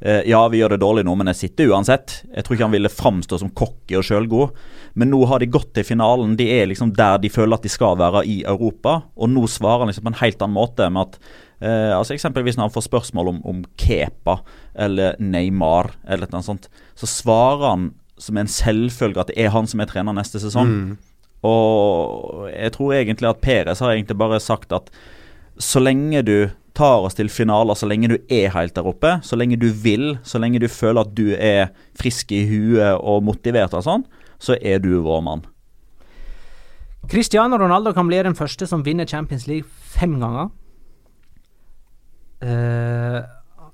ja, vi gjør det dårlig nå, men jeg sitter uansett. Jeg tror ikke han ville framstå som cocky og sjølgod. Men nå har de gått til finalen. De er liksom der de føler at de skal være i Europa. Og nå svarer han liksom på en helt annen måte med at eh, altså Eksempelvis når han får spørsmål om, om Kepa eller Neymar, eller noe sånt, så svarer han som en selvfølge at det er han som er trener neste sesong. Mm. Og jeg tror egentlig at Perez har egentlig bare sagt at så lenge du tar oss til finaler, så lenge du er helt der oppe, så lenge du vil, så lenge du føler at du er frisk i huet og motivert og sånn, så er du vår mann. Cristiano Ronaldo kan bli den første som vinner Champions League fem ganger. Uh,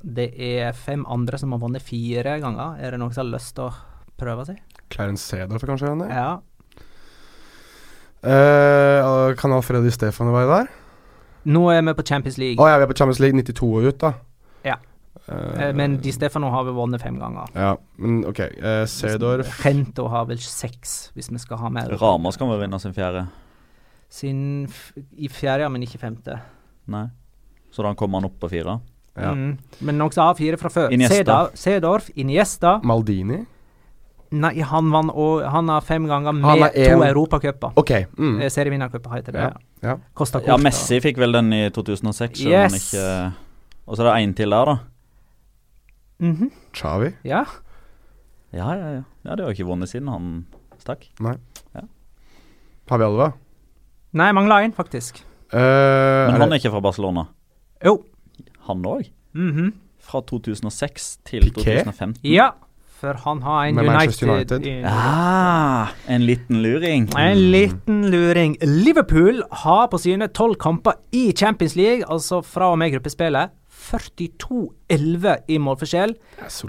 det er fem andre som har vunnet fire ganger. Er det noen som har lyst til å prøve seg? Clarence Seedorf er kanskje det? Ja. Uh, kan Alfredo Di Stefano være der? Nå er vi på Champions League, Å ja, vi er på Champions League 92 og ut, da. Ja. Eh, Eh, men Di Stefano har vel vunnet fem ganger. Ja, men ok. Uh, Seedorf Rento har vel seks, hvis vi skal ha mer. Ramas kan vel vinne sin fjerde. Sin f I fjerde, ja, men ikke femte. Nei. Så da kommer han opp på fire. Ja. Mm. Men noen som har fire fra før. Iniesta. Cedorf, Iniesta Maldini? Nei, han vant og Han har fem ganger med Han har en- to europacuper. Ok. Mm. Eh, Serievinnercuper heter det. Ja. Ja. Costa Ja, Messi fikk vel den i 2006. selv Yes. ikke Og så er det én til der, da. Mhm. Xavi? Ja. Ja, ja, ja. ja det har ikke vunnet siden han stakk. Har vi alle, da? Nei, jeg mangler én, faktisk. Uh, Men er han det- er ikke fra Barcelona. Jo. Han òg? Mhm. Fra 2006 til Piqué? 2015. Ja, for han har en Med United, United. i- Ah, en liten luring. En liten luring. Liverpool har på sine tolv kamper i Champions League, altså fra og med gruppespillet, 42-11 i målforskjell.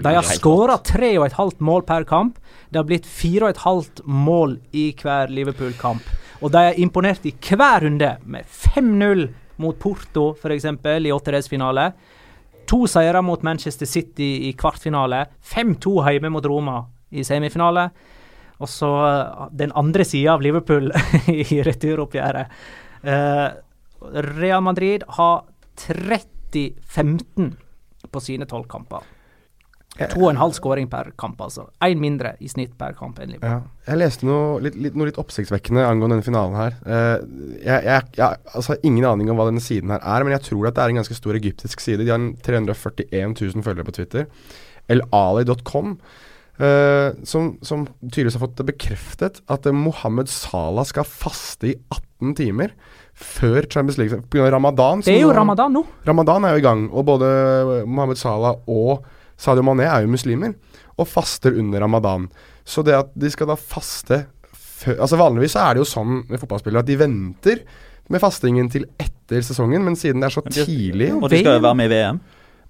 De har skåra 3,5 mål per kamp. Det har blitt 4,5 mål i hver Liverpool-kamp. Og de er imponert i hver runde, med 5-0 mot Porto, f.eks., i åttedelsfinale. To seire mot Manchester City i kvartfinale. 5-2 hjemme mot Roma i semifinale. Og så eh, den andre sida av Liverpool i returoppgjøret. Uh, Real Madrid har 30-15 på sine tolv kamper. To og en halv skåring per kamp, altså. Én mindre i snitt per kamp enn Liverpool. Ja. Jeg leste noe litt, litt, noe litt oppsiktsvekkende angående denne finalen her. Uh, jeg, jeg, jeg altså, ingen aning om hva denne siden her er, men jeg tror at det er en ganske stor egyptisk side. De har 341 000 følgere på Twitter. elali.com. Uh, som, som tydeligvis har fått det bekreftet at eh, Mohammed Salah skal faste i 18 timer før Champions League pga. ramadan. Det er jo nå- ramadan nå. Ramadan er jo i gang, og både Mohammed Salah og Sadio Mané er jo muslimer, og faster under ramadan. Så det at de skal da faste før Altså Vanligvis så er det jo sånn med fotballspillere at de venter med fastingen til etter sesongen, men siden det er så tidlig Og de skal jo være med i VM.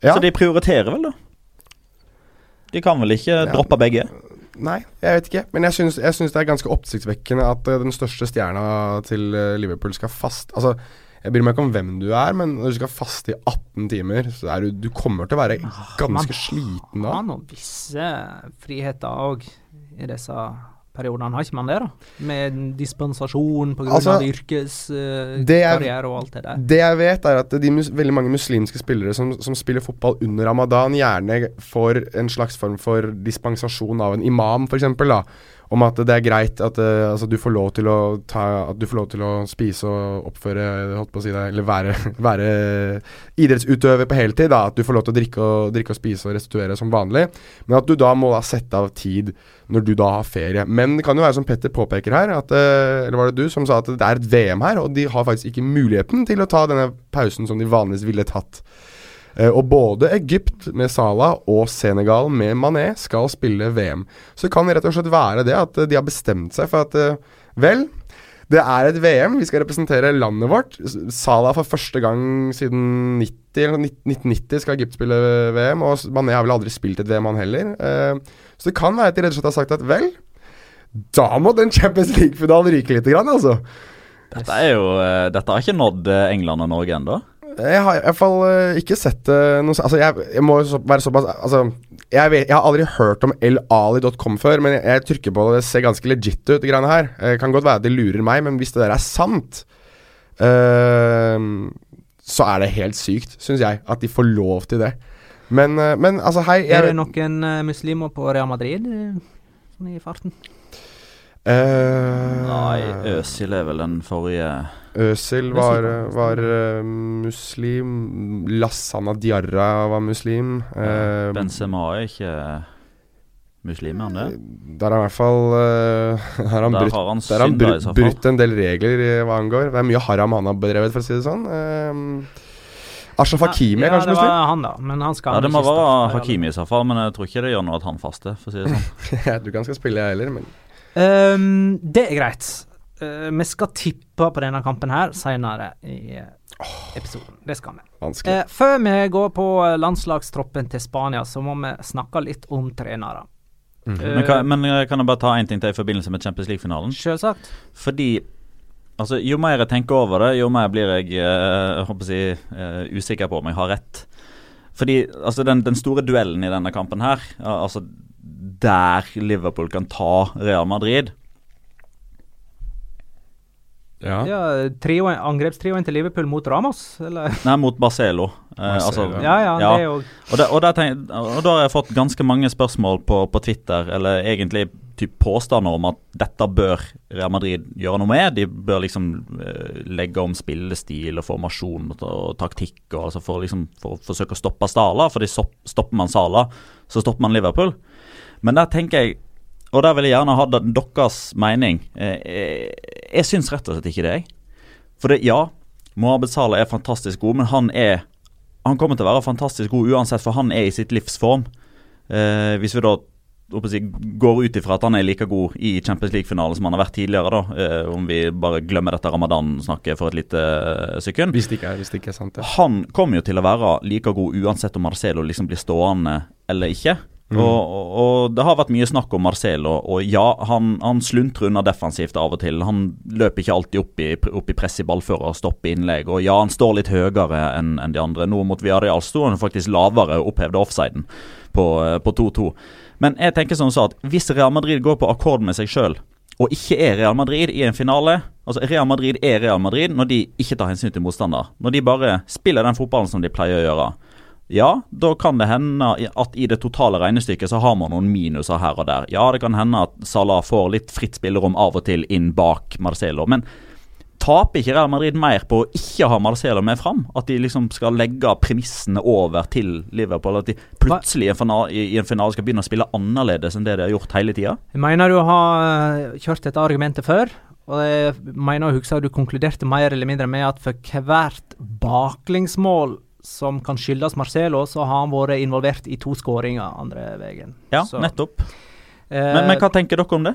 ja, Så de prioriterer vel, da. De kan vel ikke Ja. droppe begge? Nei, jeg vet ikke. Men jeg syns, det er ganske oppsiktsvekkende at eh, den største stjerna til eh, Liverpool skal fast Altså, jeg bryr meg ikke om hvem du er, men når du skal faste i 18 timer, så er du Du kommer til å være ganske Man sliten da. Man har noen visse friheter òg i disse periodene, har ikke man det? da? Med dispensasjon pga. Altså, av yrkeskarriere uh, og alt det der. Det jeg vet, er at de veldig mange muslimske spillere som, som spiller fotball under ramadan, gjerne får en slags form for dispensasjon av en imam, f.eks. Om at det er greit at uh, altså, du får lov til å ta At du får lov til å spise og oppføre Holdt på å si det Eller være, være idrettsutøver på heltid. Da. At du får lov til å drikke og, drikke og spise og restituere som vanlig. Men at du da må da sette av tid når du da har ferie. Men det kan jo være som Petter påpeker her, at, uh, eller var det du som sa at det er et VM her, og de har faktisk ikke muligheten til å ta denne pausen som de vanligvis ville tatt. Eh, og både Egypt med Salah og Senegal med Mané skal spille VM. Så det kan rett og slett være det at eh, de har bestemt seg for at eh, Vel, det er et VM, vi skal representere landet vårt. Salah for første gang siden 90, eller 1990 skal Egypt spille VM, og Mané har vel aldri spilt et VM, han heller. Så det kan være at de rett og slett har sagt at vel, da må den Champions League-finalen ryke litt, altså. Dette, er jo, dette har ikke nådd England og Norge ennå. Jeg har i hvert fall eh, ikke sett uh, noe Altså, jeg, jeg må jo være såpass Altså, jeg, vet, jeg har aldri hørt om elali.com før, men jeg, jeg trykker på det. Det ser ganske legit ut, det greiene her. Det kan godt være at de lurer meg, men hvis det der er sant, uh, så er det helt sykt, syns jeg, at de får lov til det. Men, uh, men altså, hei jeg, Er det noen eh, muslimer på Real Madrid eh, sånn i farten? Uh, Nei, Øzil er vel den forrige Øsil var, var uh, muslim. Lassana Diarra var muslim. Uh, Benzema er ikke muslim, er han det? Der har han i hvert fall uh, har han Der brutt, har han der han brutt, brutt en del regler i hva angår. Det er mye haram han har bedrevet, for å si det sånn. Uh, Ashraf Hakimi er ja, kanskje det muslim? var han, da. Men han skal Ja, Det må være. Hakimi i så fall, men jeg tror ikke det gjør noe at han faster. for å si det sånn. jeg tror ikke han skal spille, jeg heller. Men um, det er greit. Eh, vi skal tippe på denne kampen her seinere i eh, episoden. Det skal vi. vanskelig. Eh, før vi går på landslagstroppen til Spania, så må vi snakke litt om trenere. Mm. Uh, Men, kan, men kan jeg bare ta én ting til i forbindelse med Champions League-finalen? Selvsagt. Fordi altså, jo mer jeg tenker over det, jo mer blir jeg jeg håper å si, eh, usikker på om jeg har rett. Fordi altså, den, den store duellen i denne kampen her, altså der Liverpool kan ta Real Madrid Ja. Ja, trioen- Angrepstrioen til Liverpool mot Ramos, eller? Nei, mot Barcelo. Eh, altså, Ja, ja, Ja. det er jo Og, det, og, det tenk, og da har jeg fått ganske mange spørsmål på, på Twitter, eller egentlig typ påstander om at dette bør Real Madrid gjøre noe med. De bør liksom eh, legge om spillestil og formasjon og, og taktikk og, altså for, liksom, for å forsøke å stoppe Sala. Fordi stopp, stopper man Sala, så stopper man Liverpool. Men der tenker jeg og der vil jeg gjerne ha deres mening. Eh, jeg jeg syns rett og slett ikke det, jeg. For det, ja, Mohammed Salah er fantastisk god, men han er Han kommer til å være fantastisk god uansett, for han er i sitt livs form. Eh, hvis vi da si, går ut ifra at han er like god i Champions League-finalen som han har vært tidligere, da, eh, om vi bare glemmer dette ramadan-snakket for et lite eh, sekund Hvis det ikke er, hvis det ikke er sant, ja. Han kommer jo til å være like god uansett om Marcelo liksom blir stående eller ikke. Mm. Og, og, det har vært mye snakk om Marcelo, og ja, han, han sluntrer unna defensivt av og til. Han løper ikke alltid opp i, opp i press i ballfører og stopper innlegg. Og ja, han står litt høyere enn en de andre. Nå mot Viareal sto han faktisk lavere og opphevde offsiden på eh, 2-2. Men jeg tenker som sa at hvis Real Madrid går på akkord med seg sjøl, og ikke er Real Madrid i en finale Altså Real Madrid er Real Madrid når de ikke tar hensyn til motstander. Når de bare spiller den fotballen som de pleier å gjøre. Ja, da kan det hende at i det totale regnestykket så har man noen minuser her og der. Ja, det kan hende at Salah får litt fritt spillerom av og til inn bak Marcelo. Men taper ikke Real Madrid mer på å ikke ha Marcelo med fram? At de liksom skal legge premissene over til Liverpool? At de plutselig i en finale, skal begynne å spille annerledes enn det de har gjort hele tida? Jeg mener du har eh, kjørt dette argumentet før, og jeg mener å huske at du konkluderte mer eller mindre med at for hvert baklengsmål som kan skyldes Marcelo, så har han vært involvert i to skåringer andre veien. Ja, Så, nettopp. eh, Men, men hva tenker dere om det?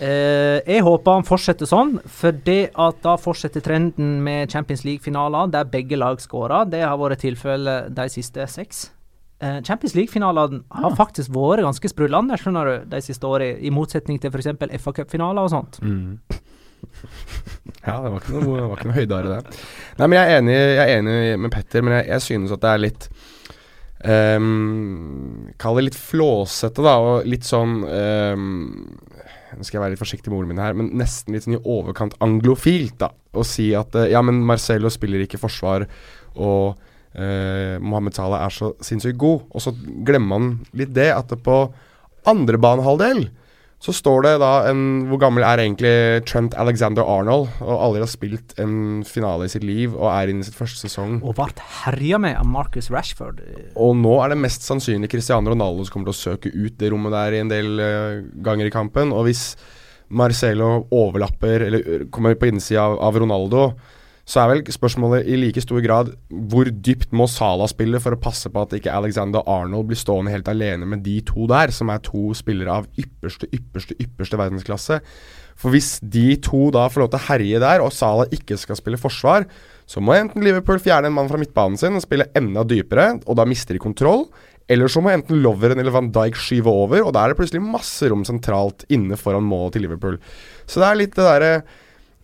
Eh, jeg håper han fortsetter sånn, for det at da fortsetter trenden med Champions League-finaler der begge lag skårer. Det har vært tilfellet de siste seks. Eh, Champions League-finalene har faktisk vært ganske sprudlende skjønner du, de siste årene, i motsetning til f.eks. FA Cup-finaler og sånt. Mm. Ja, det var ikke noe, var ikke noe høydare, det. Nei, men jeg er enig, jeg er enig med Petter, men jeg, jeg synes at det er litt um, Kall det litt flåsete, da, og litt sånn um, Nå skal jeg være litt forsiktig med ordene mine her, men nesten litt sånn i overkant anglofilt, da. Å si at uh, ja, men Marcelo spiller ikke forsvar, og uh, Mohammed Salah er så sinnssykt god. Og så glemmer man litt det, at det på andre banehalvdel så står det da en Hvor gammel er egentlig Trent Alexander Arnold? Og aldri har spilt en finale i sitt liv og er inne i sitt første sesong. Og ble herja med av Marcus Rashford. Og nå er det mest sannsynlig Cristiano Ronaldo som kommer til å søke ut det rommet der i en del uh, ganger i kampen. Og hvis Marcelo overlapper, eller kommer på innsida av, av Ronaldo, så er vel spørsmålet i like stor grad hvor dypt må Salah spille for å passe på at ikke Alexander Arnold blir stående helt alene med de to der, som er to spillere av ypperste, ypperste, ypperste verdensklasse. For hvis de to da får lov til å herje der, og Salah ikke skal spille forsvar, så må enten Liverpool fjerne en mann fra midtbanen sin og spille enda dypere, og da mister de kontroll. Eller så må enten Loveren eller Van Dijk skyve over, og da er det plutselig masse rom sentralt inne foran målet til Liverpool. Så det er litt det derre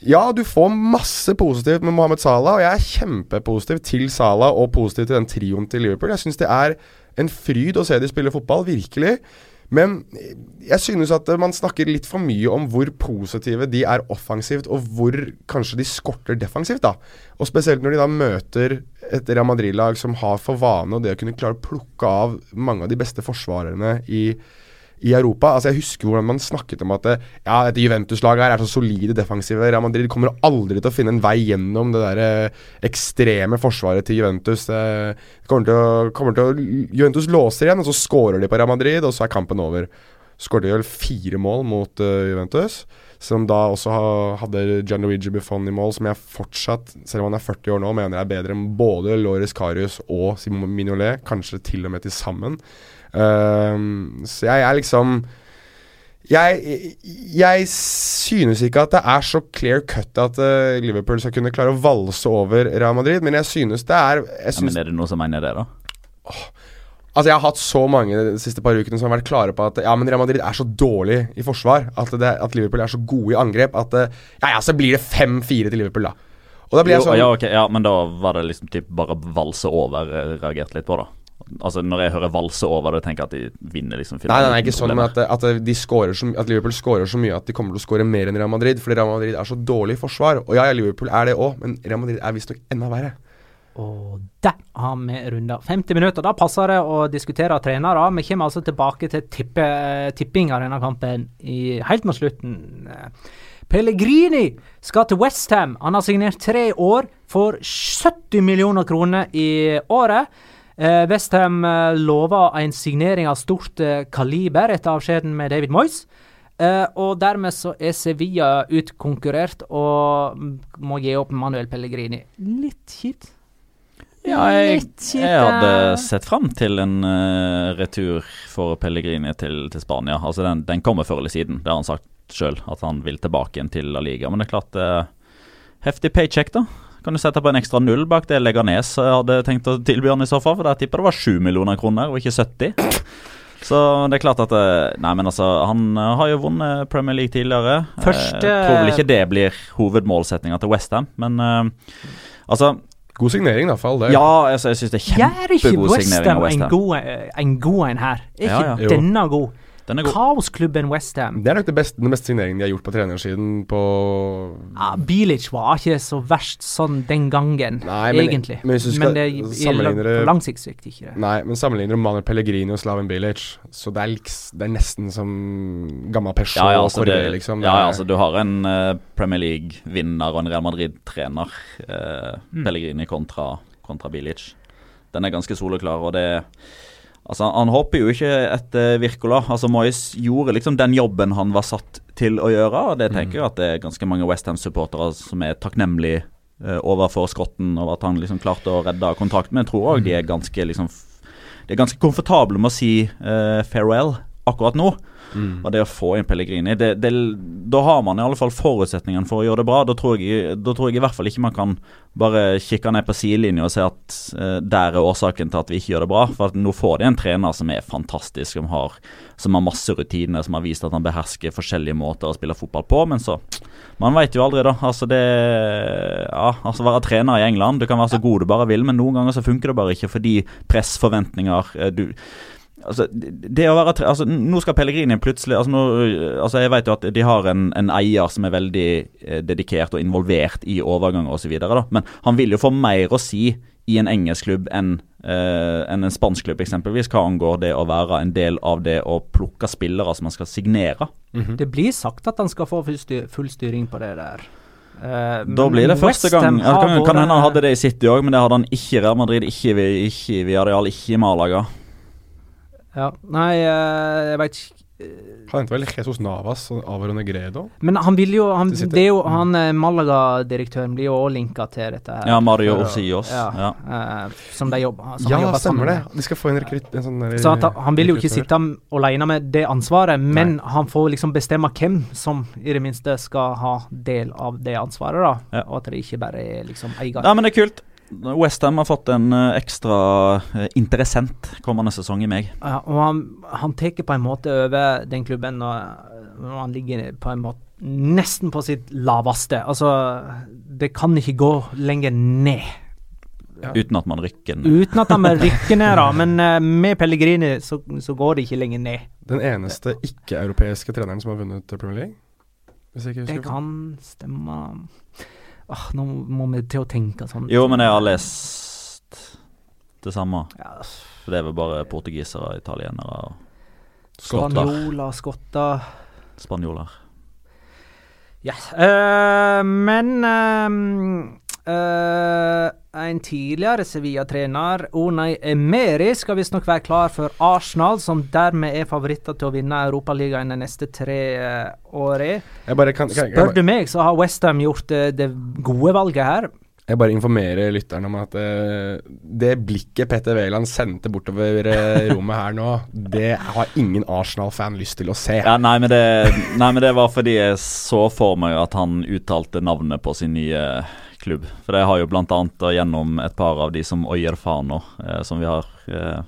ja, du får masse positivt med Mohammed Salah, og jeg er kjempepositiv til Salah og positiv til den trioen til Liverpool. Jeg syns det er en fryd å se de spille fotball, virkelig. Men jeg synes at man snakker litt for mye om hvor positive de er offensivt, og hvor kanskje de skorter defensivt. da. Og Spesielt når de da møter et Real Madrid-lag som har for vane og det å kunne klare å plukke av mange av de beste forsvarerne i i Europa. Altså Jeg husker hvordan man snakket om at ja, dette Juventus-laget her er så solide defensive. Real Madrid kommer aldri til å finne en vei gjennom det der eh, ekstreme forsvaret til Juventus. Kommer til å, kommer til å, Juventus låser igjen, og så scorer de på Real Madrid, og så er kampen over. Skåret vel fire mål mot uh, Juventus, som da også ha, hadde Gianluigi Buffon i mål, som jeg fortsatt, selv om han er 40 år nå, mener er bedre enn både Loris Karius og Simon Mignolet, kanskje til og med til sammen. Um, så jeg er liksom jeg, jeg, synes ikke at det er så clear cut at uh, Liverpool skal kunne klare å valse over Real Madrid, men jeg synes det er synes, ja, Men Er det noe som mener det, da? Oh, altså Jeg har hatt så mange de siste par ukene som har vært klare på at Ja, men Real Madrid er så dårlig i forsvar. At, det, at Liverpool er så gode i angrep at uh, Ja, ja, så blir det 5-4 til Liverpool, da. Og da blir jeg sånn ja, okay, ja, men da var det liksom typ bare valse over eh, reagert litt på, da. Altså Når jeg hører valse over det, tenker jeg at de vinner. liksom Nei, nei, nei ikke sånn at, at, de så, at Liverpool skårer så mye at de kommer til å skåre mer enn Real Madrid. Fordi Real Madrid er så dårlig i forsvar. Og ja, Liverpool er det òg, men Real Madrid er visstnok enda verre. Og der har vi runda 50 minutter. Da passer det å diskutere trenere. Vi kommer altså tilbake til tippe, tipping av denne kampen i, helt mot slutten. Pellegrini skal til Westham. Han har signert tre år for 70 millioner kroner i året. Eh, Westham lova lover en signering av stort eh, kaliber etter avskjeden med David Moyes. Uh, og dermed så er Sevilla utkonkurrert og må gi opp Manuel Pellegrini. Litt kjipt. Ja, jeg, jeg hadde sett fram til en uh, retur for Pellegrini til, til Spania. Altså den, den, kommer før eller siden, det har han sagt sjøl. At han vil tilbake igjen til La Liga. Men det er klart, uh, heftig paycheck, da. Kan du sette på en ekstra null bak det Leganes hadde tenkt å tilby han i så fall? For jeg tipper det var 7 millioner kroner, og ikke 70. Så det er klart at eh, Nei, men altså, han eh, har jo vunnet Premier League tidligere. Eh, Første... Jeg tror vel ikke det blir hovedmålsettinga til Westham, men uh, altså God signering, da, for all del. Ja, altså, jeg syns det er kjempegod signering Westham. Er ikke Westham en god en her? Er ikke ja, ja. denne god? Kaosklubben Westham. Det er nok det beste, den beste signeringen de har gjort på trenersiden på ja, Bilic var ikke så verst sånn den gangen, Nei, men, egentlig. Men, men det er på lang sikt ikke det. Nei, men sammenligner du Manuel Pellegrini og Slaven Bilic, så det er, det er nesten som gammel Peugeot ja, ja, altså, Corriere, liksom. Ja, ja, altså du har en uh, Premier League-vinner og en Real Madrid-trener, uh, mm. Pellegrini kontra, kontra Bilic. Den er ganske soleklar, og det er Altså, Han hopper jo ikke etter Wirkola. Altså, Moyes gjorde liksom den jobben han var satt til å gjøre. og Det tenker jeg at det er ganske mange Westham-supportere som er takknemlige uh, overfor Skrotten over at han liksom klarte å redde kontrakten. Men jeg tror òg de er ganske liksom De er ganske komfortable med å si uh, farewell akkurat nå. Og det å få inn Pellegrini det, det, Da har man i alle fall forutsetningene for å gjøre det bra. Da tror jeg, da tror jeg i hvert fall ikke man kan bare kikke ned på sidelinja og se at eh, der er årsaken til at vi ikke gjør det bra. For nå får de en trener som er fantastisk, som har, som har masse rutiner, som har vist at han behersker forskjellige måter å spille fotball på. Men så Man veit jo aldri, da. Altså det Ja, altså være trener i England, du kan være så god du bare vil, men noen ganger så funker det bare ikke fordi press, forventninger eh, du Altså, det å være tre, altså, Nå skal Pellegrini plutselig altså, nå, altså Jeg vet jo at de har en, en eier som er veldig eh, dedikert og involvert i overganger osv. Men han vil jo få mer å si i en engelsk klubb enn eh, en, en spansk klubb, eksempelvis, hva angår det å være en del av det å plukke spillere som man skal signere. Det blir sagt at han skal få full, styr, full styring på det der. Uh, Da blir det første gang Kan, kan hende han hadde det i City òg, men det hadde han ikke i Real Madrid, ikke i ikke i Villarreal, ikke i Malaga. Ja, nei, eh, jeg veit ikke Han endte vel Jesus Navas og Avaro Negredo? Men han vil jo han, Det er jo han eh, Malaga-direktøren blir jo òg linka til dette her. Ja, Mario Osios. Ja, ja. eh, som de jobber som Ja, han jobber stemmer det. De skal få en rekrutt... En sånn der- Så at han, han vil jo ikke sitte alene med det ansvaret, men han får liksom bestemme hvem som i det minste skal ha del av det ansvaret, da. Ja. Og at det ikke bare er liksom eier. Ja, men det er kult. Westham har fått en eh, ekstra eh, interessent kommende sesong i meg. Ja, og han, han tar på en måte over den klubben når, når han ligger på en måte nesten på sitt laveste. Altså, det kan ikke gå lenger ned. Uten at man rykker ned. Uten at man rykker ned, da. Men uh, med Pellegrini så, så går det ikke lenger ned. Den eneste ikke-europeiske treneren som har vunnet Premier League? Hvis jeg ikke husker Det kan stemme Åh, Nå må vi til å tenke sånn. Jo, men jeg har lest det samme. Ja, For det er vel bare portugisere, italienere og skotter. Spanjoler, skotter Spanjoler. Ja. Uh, men eh, eh, en tidligere Sevilla-trener, Unai Emeri, skal visstnok være klar for Arsenal, som dermed er favoritter til å vinne Europaligaen de neste tre uh, årene. Spør du meg, så har Westham gjort uh, det gode valget her. jeg bare informerer lytteren om at uh, det blikket Petter Wæland sendte bortover uh, rommet her nå, det har ingen Arsenal-fan lyst til å se. Ja, nei men, det, nei, men det var fordi jeg så for meg at han uttalte navnet på sin nye klubb. For det har jo annet gjennom et par av de som Oyer Fano, eh, som vi har eh,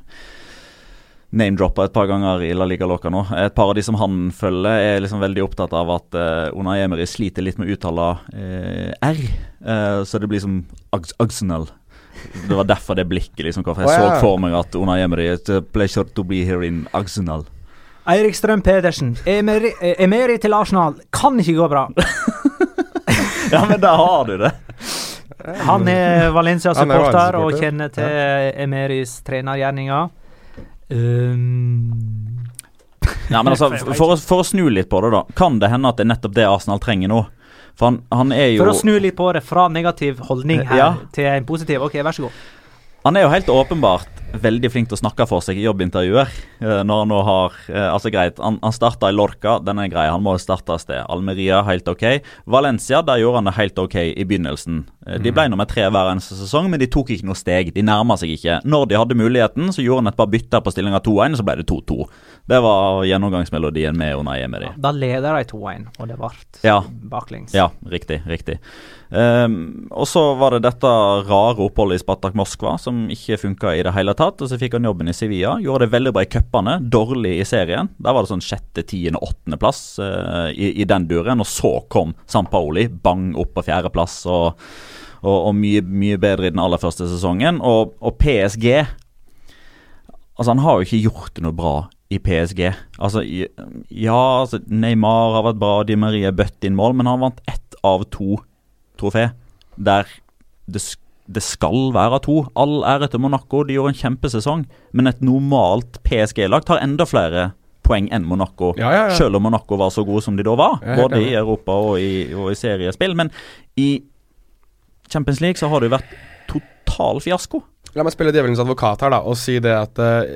name-droppa et par ganger i La Liga Loca nå. Et par av de som han følger, er liksom veldig opptatt av at eh, Unai Emery sliter litt med å uttale eh, R. Eh, så det blir som Uggsnell. Det var derfor det blikket liksom kom. For jeg oh, ja. så for meg at Unai Emery It's a pleasure to be here in Uggsnell. Eirik Strøm Pedersen, Emery, Emery til Arsenal. Kan ikke gå bra. Ja, men der har du det. Han er Valencia-supporter og kjenner til Emeris trenergjerninger. Um, Ja, men altså, for, å, for å snu litt på det, da. Kan det hende at det er nettopp det Arsenal trenger nå? For han, han er jo for å snu litt på det fra negativ holdning her Ja. til en positiv. Ok, vær så god. Han er jo helt åpenbart veldig flink til å snakke for seg i jobbintervjuer. eh, Når han nå har eh, Altså, greit, han, han starta i Lorca, den er grei. Han må starte et sted. Almeria, helt ok. Valencia, der gjorde han det helt ok i begynnelsen. Eh, De ble nummer tre hver eneste sesong, men de tok ikke noe steg. De nærma seg ikke. Når de hadde muligheten, så gjorde han et par bytter på stillinga 2-1, så ble det 2-2. Det var gjennomgangsmelodien med Unai Emery. Da leder de 2-1, og det ble Ja. baklengs. Ja, riktig. riktig. Um, og så var det dette rare oppholdet i Spartak Moskva som ikke funka i det hele tatt. Og så fikk han jobben i Sevilla. Gjorde det veldig bra i cupene, dårlig i serien. Der var det sånn sjette, tiende, åttendeplass uh, i, i den duren. Og så kom Sampaoli, bang opp på fjerdeplass. Og, og, og mye, mye bedre i den aller første sesongen. Og, og PSG Altså, han har jo ikke gjort det noe bra i PSG. Altså, ja, altså, Neymar har vært bra, Di Marie bøtt inn mål, men han vant ett av to trofé der det, det skal være to. All ære til Monaco, de gjorde en kjempesesong, men et normalt PSG-lag tar enda flere poeng enn Monaco, Ja, ja, ja. selv om Monaco var så gode som de da var, både i. Europa og i, og i seriespill. Men i Champions League så har det jo vært total fiasko. La meg spille djevelens advokat her da og si det at uh,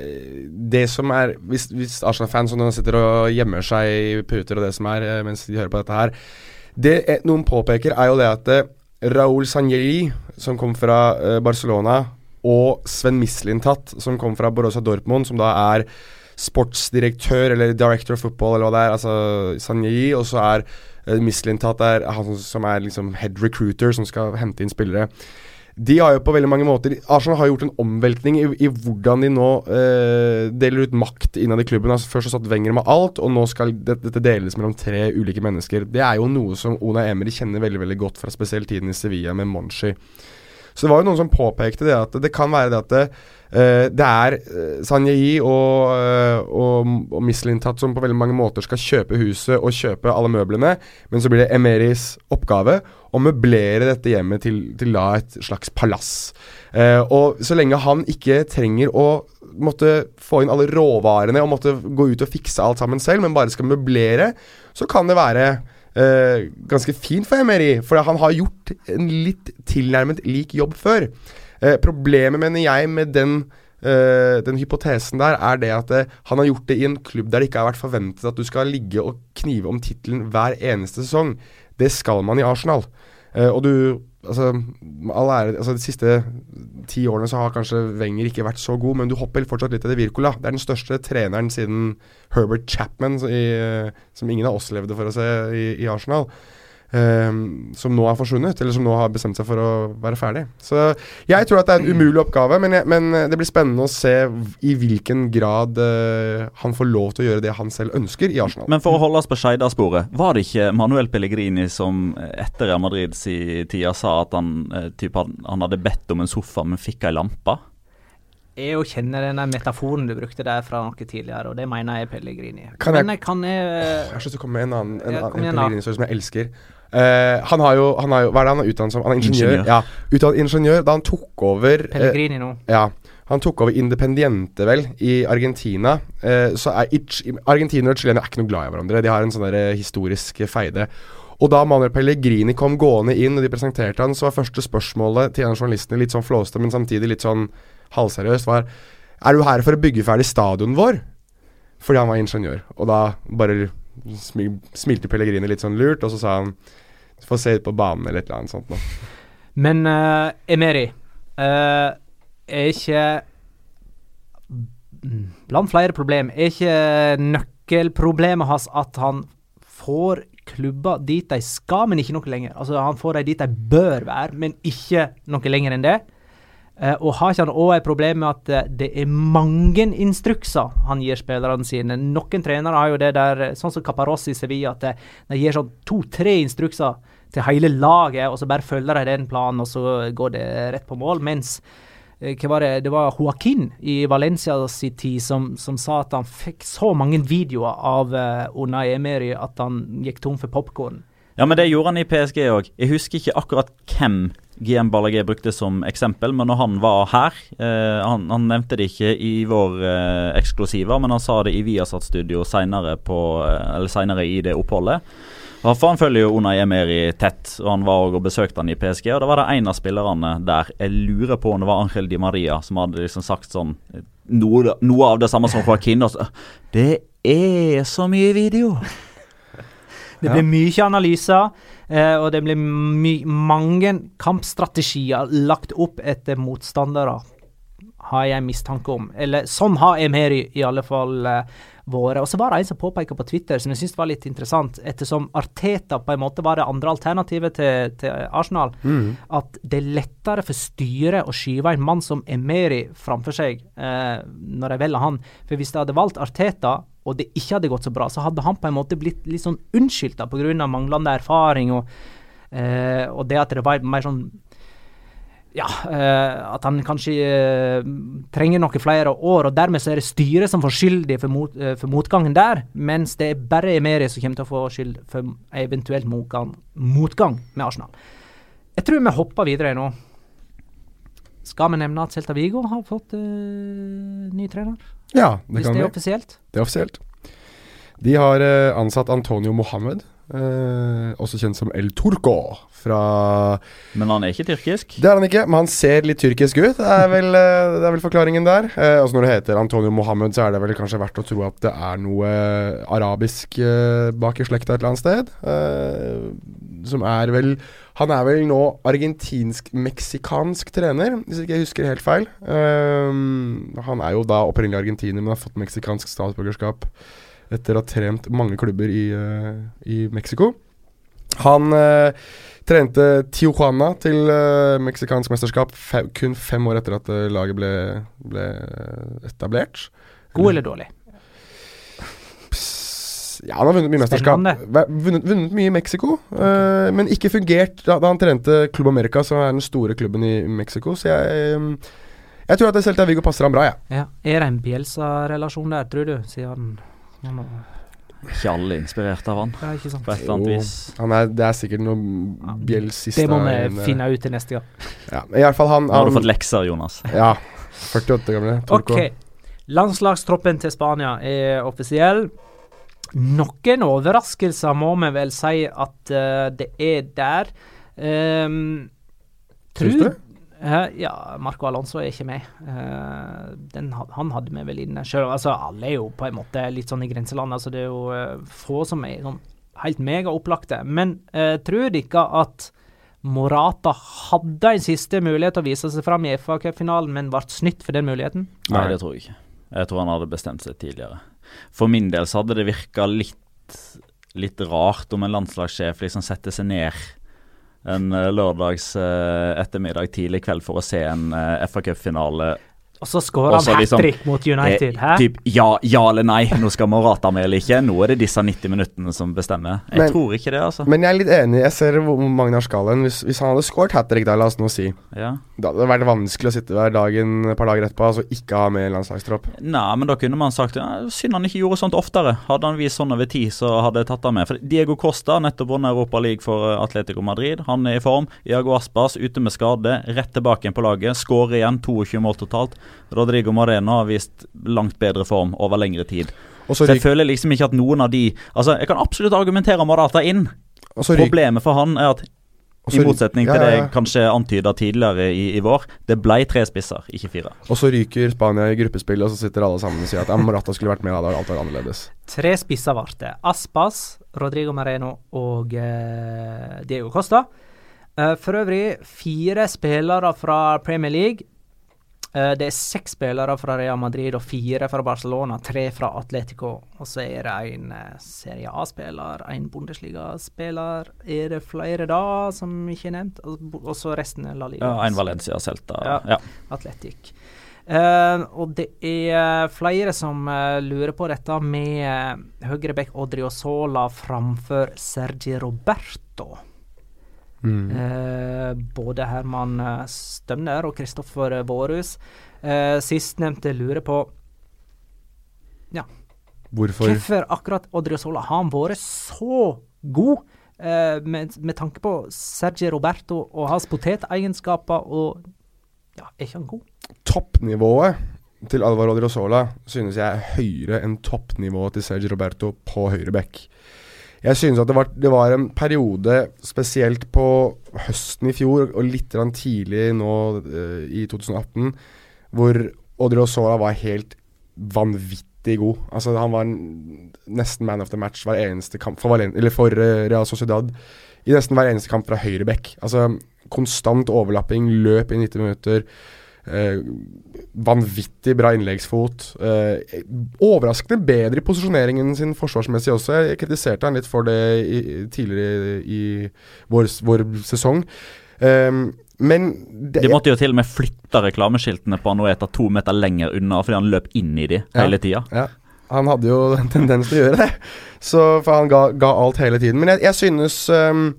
det som er Hvis, hvis Arsenal-fans som sitter og gjemmer seg i puter og det som er, uh, mens de hører på dette her Det er, noen påpeker, er jo det at uh, Raúl Sanjeli, som kom fra eh, Barcelona, og Sven Mislintat, som kom fra Borussia Dortmund, som da er sportsdirektør eller director of football eller hva det er, altså Sanjeli, og så er Mislintat er han som, er liksom head recruiter, som skal hente inn spillere. De har jo på veldig mange måter Arsenal har gjort en omveltning i, i hvordan de nå eh, deler ut makt innad i klubben. Altså Først så satt Wenger med alt, og nå skal dette, dette deles mellom tre ulike mennesker. Det er jo noe som Ona Emery kjenner veldig veldig godt fra spesielt tiden i Sevilla med Monchi. Så det var jo noen som påpekte det at det kan være det at det, uh, det er uh, Sanjei og, uh, og, og Mislintat som på veldig mange måter skal kjøpe huset og kjøpe alle møblene, men så blir det Emeris oppgave å møblere dette hjemmet til, til da et slags palass. Uh, og så lenge han ikke trenger å måtte få inn alle råvarene og måtte gå ut og fikse alt sammen selv, men bare skal møblere, så kan det være Uh, ganske fint for Emery, for han har gjort en litt tilnærmet lik jobb før. Uh, problemet, mener jeg, med den, uh, den hypotesen der, er det at han har gjort det i en klubb der det ikke har vært forventet at du skal ligge og knive om tittelen hver eneste sesong. Det skal man i Arsenal. og du Altså, ære altså, De siste ti årene så har kanskje Wenger ikke vært så god, men du hopper fortsatt litt til det Wirkola. Det er den største treneren siden Herbert Chapman, i, som ingen av oss levde for å se i, i Arsenal. Um, som nå er forsvunnet, eller som nå har bestemt seg for å være ferdig. Så jeg tror at det er en umulig oppgave, men, jeg, men det blir spennende å se i hvilken grad uh, han får lov til å gjøre det han selv ønsker i Arsenal. Men for å holde oss på Skeida-sporet, var det ikke Manuel Pellegrini som etter Real Madrids tida sa at han, typ, han hadde bedt om en sofa, men fikk ei lampe? Jeg jo kjenner den metaforen du brukte der fra noe tidligere, og det mener jeg er Pellegrini. Kan jeg, Men jeg kan jeg, jeg har lyst til å komme med en annen en, annen- en. Pellegrini-historie som jeg elsker. Eh, han har jo, han har jo Hva er det han er utdannet som? Han er ingeniør. Ingeniør. Ja, utdannet ingeniør da han tok over eh, Pellegrini nå. Ja. Han tok over Independiente, vel, i Argentina. Uh, så er Itch, Argentinere og chilenere er ikke noe glad i hverandre. De har en sånn der, historisk feide. Og da Manuel Pellegrini kom gående inn, og de presenterte han, så var første spørsmålet til en av journalistene litt sånn flåste, men samtidig litt sånn halvseriøst, var Er du her for å bygge ferdig stadionet vår? Fordi han var ingeniør. Og da bare smilte Pellegrini litt sånn lurt, og så sa han Får se ut på banen eller et eller annet sånt noe. Men uh, Emeri uh, er ikke Blant flere problem er ikke nøkkelproblemet hans at han får klubber dit de skal, men ikke noe lenger. Altså Han får dem dit de bør være, men ikke noe lenger enn det. Uh, og har ikke han òg et problem med at uh, det er mange instrukser han gir spillerne sine? Noen trenere har jo det der, sånn som Caparossi i Sevilla, at de gir sånn to-tre instrukser til hele laget, og så bare følger de den planen, og så går det rett på mål. Mens eh, hva var det, det var Joaquin i Valencia sin tid som, som sa at han fikk så mange videoer av uh, Unai Emery at han gikk tom for popkorn. Ja, men det gjorde han i PSG òg. Jeg husker ikke akkurat hvem GM Ballagé brukte som eksempel, men når han var her eh, han, han nevnte det ikke i vår eh, eksklusiva, men han sa det i Viasat-studio senere eh, i det oppholdet. For Han følger jo Unai Emery tett, og han var og besøkte han i PSG. og Da var det en av spillerne der, jeg lurer på om det var Angel Di Maria, som hadde liksom sagt sånn noe, noe av det samme som Joaquin. og Det er så mye video! Det blir mye analyser, eh, og det blir mange kampstrategier lagt opp etter motstandere, har jeg mistanke om. Eller sånn har Emeri i alle fall eh, vært. Og så var det en som påpekte på Twitter, som jeg syntes var litt interessant, ettersom Arteta på en måte var det andre alternativet til, til Arsenal, at det er lettere for styret å skyve en mann som Emery framfor seg eh, når de velger han. For hvis de hadde valgt Arteta, og det ikke hadde gått så bra, så hadde han på en måte blitt litt sånn unnskyldt pga. manglende erfaring og, eh, og det at det var mer sånn ja, eh, at han kanskje eh, trenger noen flere år, og dermed så er det styret som får skyldig for, mot, eh, for motgangen der, mens det er bare Emeri som kommer til å få skyld for eventuelt motgang, motgang med Arsenal. Jeg tror vi hopper videre nå. Skal vi nevne at Celta Vigo har fått eh, ny trener? Ja, det Hvis kan det vi. er offisielt? Det er offisielt. De har eh, ansatt Antonio Mohammed, eh, også kjent som El Turco, fra Men han er ikke tyrkisk. Det er han ikke, men han ser litt tyrkisk ut. Det er vel, eh, det er vel forklaringen der. Eh, også når det heter Antonio Mohammed, så er det vel kanskje verdt å tro at det er noe arabisk eh, bak i slekta et eller annet sted. Eh, som er vel Han er vel nå argentinsk-meksikansk trener, hvis ikke jeg husker helt feil. Han er jo da opprinnelig argentiner, men har fått meksikansk statsborgerskap etter å ha trent mange klubber i, uh, i Mexico. Han uh, trente Tijuana til uh, meksikansk mesterskap fe kun fem år etter at uh, laget ble, ble etablert. God eller dårlig? Ja, han har vunnet mye mesterskap. Vunnet, vunnet mye i Mexico, uh, men ikke fungert da, da han trente Club America, som er den store klubben i Mexico. Så jeg um, Jeg tror at selv Celta Viggo passer ham bra, jeg. Ja. Er det en Bielsa-relasjon der, tror du? Siden han er Ikke alle inspirert av han, Ja, ikke sant? på et eller annet vis. han er, det er sikkert noe bjelsista Det må vi finne ut til neste gang. Ja, i alle fall han, Nå har du fått lekser, Jonas. Ja. 48 gamle. Torko. Ok. Landslagstroppen til Spania er offisiell. Noen overraskelser må vi vel si at uh, det er der. Um, Syns du? Eh, ja, Marco Alonso er ikke med. Uh, den, han hadde vi vel inne sjøl. Altså, alle er jo på en måte litt sånn i grenseland. Altså, det er jo uh, få som er sånn helt megaopplagte. Men uh, tror dere at Morata hadde en siste mulighet til å vise seg fram i FA-cupfinalen, men ble snytt for den muligheten? Nei, det tror jeg ikke. Jeg tror han hadde bestemt seg tidligere. For min del så hadde det virka litt, litt rart om en landslagssjef liksom setter seg ned en eh, lørdags eh, ettermiddag tidlig kveld for å se en FA FA-cupfinale. Og så skårer han hat liksom, trick mot United. Eh, Typ ja, ja eller nei, nå skal Morata med eller ikke. Nå er det disse 90 minuttene som bestemmer. Jeg Men- tror ikke det, altså. Men jeg er litt enig. Jeg ser hvor mange har skalaen. Hvis, hvis han hadde scoret hat trick da, la oss nå si, Ja. da hadde det vært vanskelig å sitte hver dag et par dager etterpå altså ikke ha med landslagstropp. Nei, men da kunne man sagt ja, synd han ikke gjorde sånt oftere. Hadde han vist sånn over tid, så hadde jeg tatt han med. For Diego Costa nettopp vunnet Europa League for eh, Atletico Madrid. Han er i form. Iago Aspas ute med skade, rett tilbake igjen på laget. Skårer igjen, 22 mål totalt. Rodrigo Moreno har vist langt bedre form over lengre tid. Så jeg føler liksom ikke at noen av de Altså, jeg kan absolutt argumentere Morata inn. Problemet for han er at i motsetning til motsetning ja, til det jeg kanskje antyda tidligere i, i vår, det ble tre spisser, ikke fire. Og så ryker Spania i gruppespill, og så sitter alle sammen og sier at ja, Morata skulle vært med, da alt var annerledes. Tre spisser ble det. Aspas, Rodrigo Mareno og eh, Diego Costa. Eh, for øvrig fire spillere fra Premier League. Eh, det er seks spillere fra Real Madrid og fire fra Barcelona. Tre fra Atletico. Og så er det en eh, Serie A-spiller, en Bundesliga-spiller. Er det flere da som ikke er nevnt? Og så resten er La Liga. Ja, en Valencia, Celta. Ja. Ja. Atletic. Uh, og det er flere som uh, lurer på dette med uh, høyrebekk Odriozola framfor Sergi Roberto. Eh, både Herman eh, Stømner og Kristoffer Vårhus. Eh, Sistnevnte lurer på Hvorfor? hvorfor akkurat Odriozola har han vært så god. eh, med, med tanke på Sergi Roberto og hans potetegenskaper og Ja, er ikke han god? Toppnivået til Alvar Odriozola synes jeg er høyere enn toppnivået til Sergio Roberto på høyre bekk. Jeg synes at det var, det var en periode, spesielt på høsten i fjor og litt tidlig nå uh, i 2018, hvor Odrio Sola var helt vanvittig god. Altså Han var nesten man of the match hver eneste kamp for, Valen eller for uh, Real Sociedad. I nesten hver eneste kamp fra høyre back. Altså konstant overlapping, løp i 90 minutter. Eh, vanvittig bra innleggsfot. Eh, overraskende bedre i posisjoneringen sin forsvarsmessig også. Jeg kritiserte han litt for det i, tidligere i vår, vår sesong. Eh, men det, De måtte jo til og med flytte reklameskiltene på Anueta to meter lenger unna fordi han løp inn i de hele tida. Ja, han hadde jo en tendens til å gjøre det. Så, for han ga, ga alt hele tiden. Men jeg, jeg synes ehm,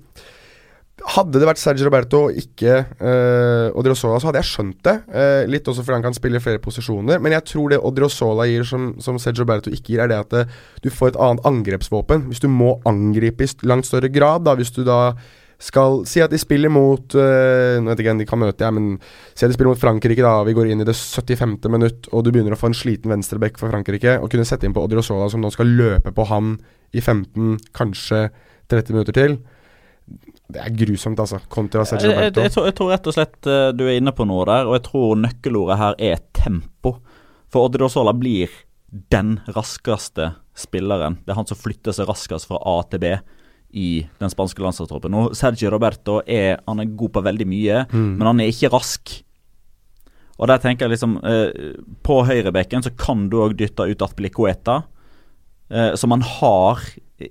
Hadde det vært Sergio Roberto og ikke uh, Odriozola, så hadde jeg skjønt det. Uh, litt også fordi han kan spille i flere posisjoner. Men jeg tror det Odriozola gir som, som Sergio Roberto ikke gir, er det at det, du får et annet angrepsvåpen. Hvis du må angripe i langt større grad, da, hvis du da skal Si at de spiller mot uh, Nå vet jeg ikke hvem de kan møte, jeg, men si at de spiller mot Frankrike, da. Vi går inn i det 75. minutt, og du begynner å få en sliten venstreback for Frankrike. Og kunne sette inn på Odriozola, som nå skal løpe på han i 15, kanskje 30 minutter til. Det er grusomt, altså. Kontra Jeg, Sergio jeg, Roberto. jeg, tror, jeg tror rett og slett eh, du er inne på noe der, og jeg tror nøkkelordet her er tempo. For Odriozola blir den raskeste spilleren. Det er han som flytter seg raskest fra A til B i den spanske landslagstroppen. Nå, Sergio Roberto er, han er god på veldig mye, Mm. men han er ikke rask. Og der tenker jeg liksom eh, På høyrebekken så kan du òg dytte ut Atpilicueta, eh, som han har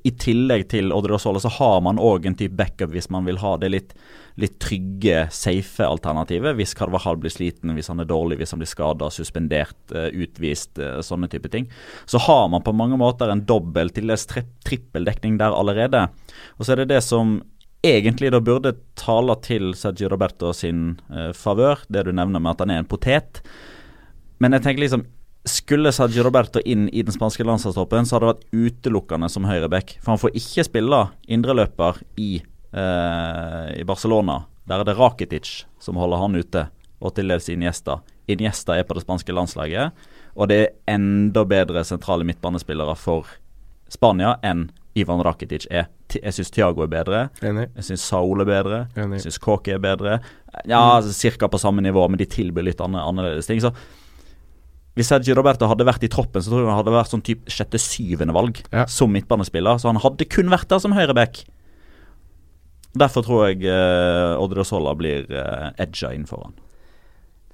i tillegg til Odriozola, så har man òg en type backup hvis man vil ha det litt, litt trygge, safe alternativet. Hvis Carvajal blir sliten, hvis han er dårlig, hvis han blir skada, suspendert, eh, utvist, eh, sånne type ting. Så har man på mange måter en dobbel, til dels trippeldekning der allerede. Og så er det det som egentlig da burde tale til Sergio Roberto sin eh, favør, det du nevner med at han er en potet. Men jeg tenker liksom skulle Sergio Roberto inn i den spanske landslagstroppen, så hadde det vært utelukkende som høyreback. For han får ikke spille indreløper i, eh, i Barcelona. Der er det Rakitic som holder han ute, og til dels Iniesta. Iniesta er på det spanske landslaget, og det er enda bedre sentrale midtbanespillere for Spania enn Ivan Rakitic er. Jeg syns Thiago er bedre. Enig. Jeg syns Saul er bedre. Enig. Jeg syns Kåke er bedre. Ja, cirka på samme nivå, men de tilbyr litt annerledes ting. Så hvis Sergio Roberto hadde vært i troppen, så tror jeg han hadde vært sånn typ sjette-syvende valg Ja. som midtbanespiller. Så han hadde kun vært der som høyreback. Derfor tror jeg uh, Odriozola blir uh, edga inn foran.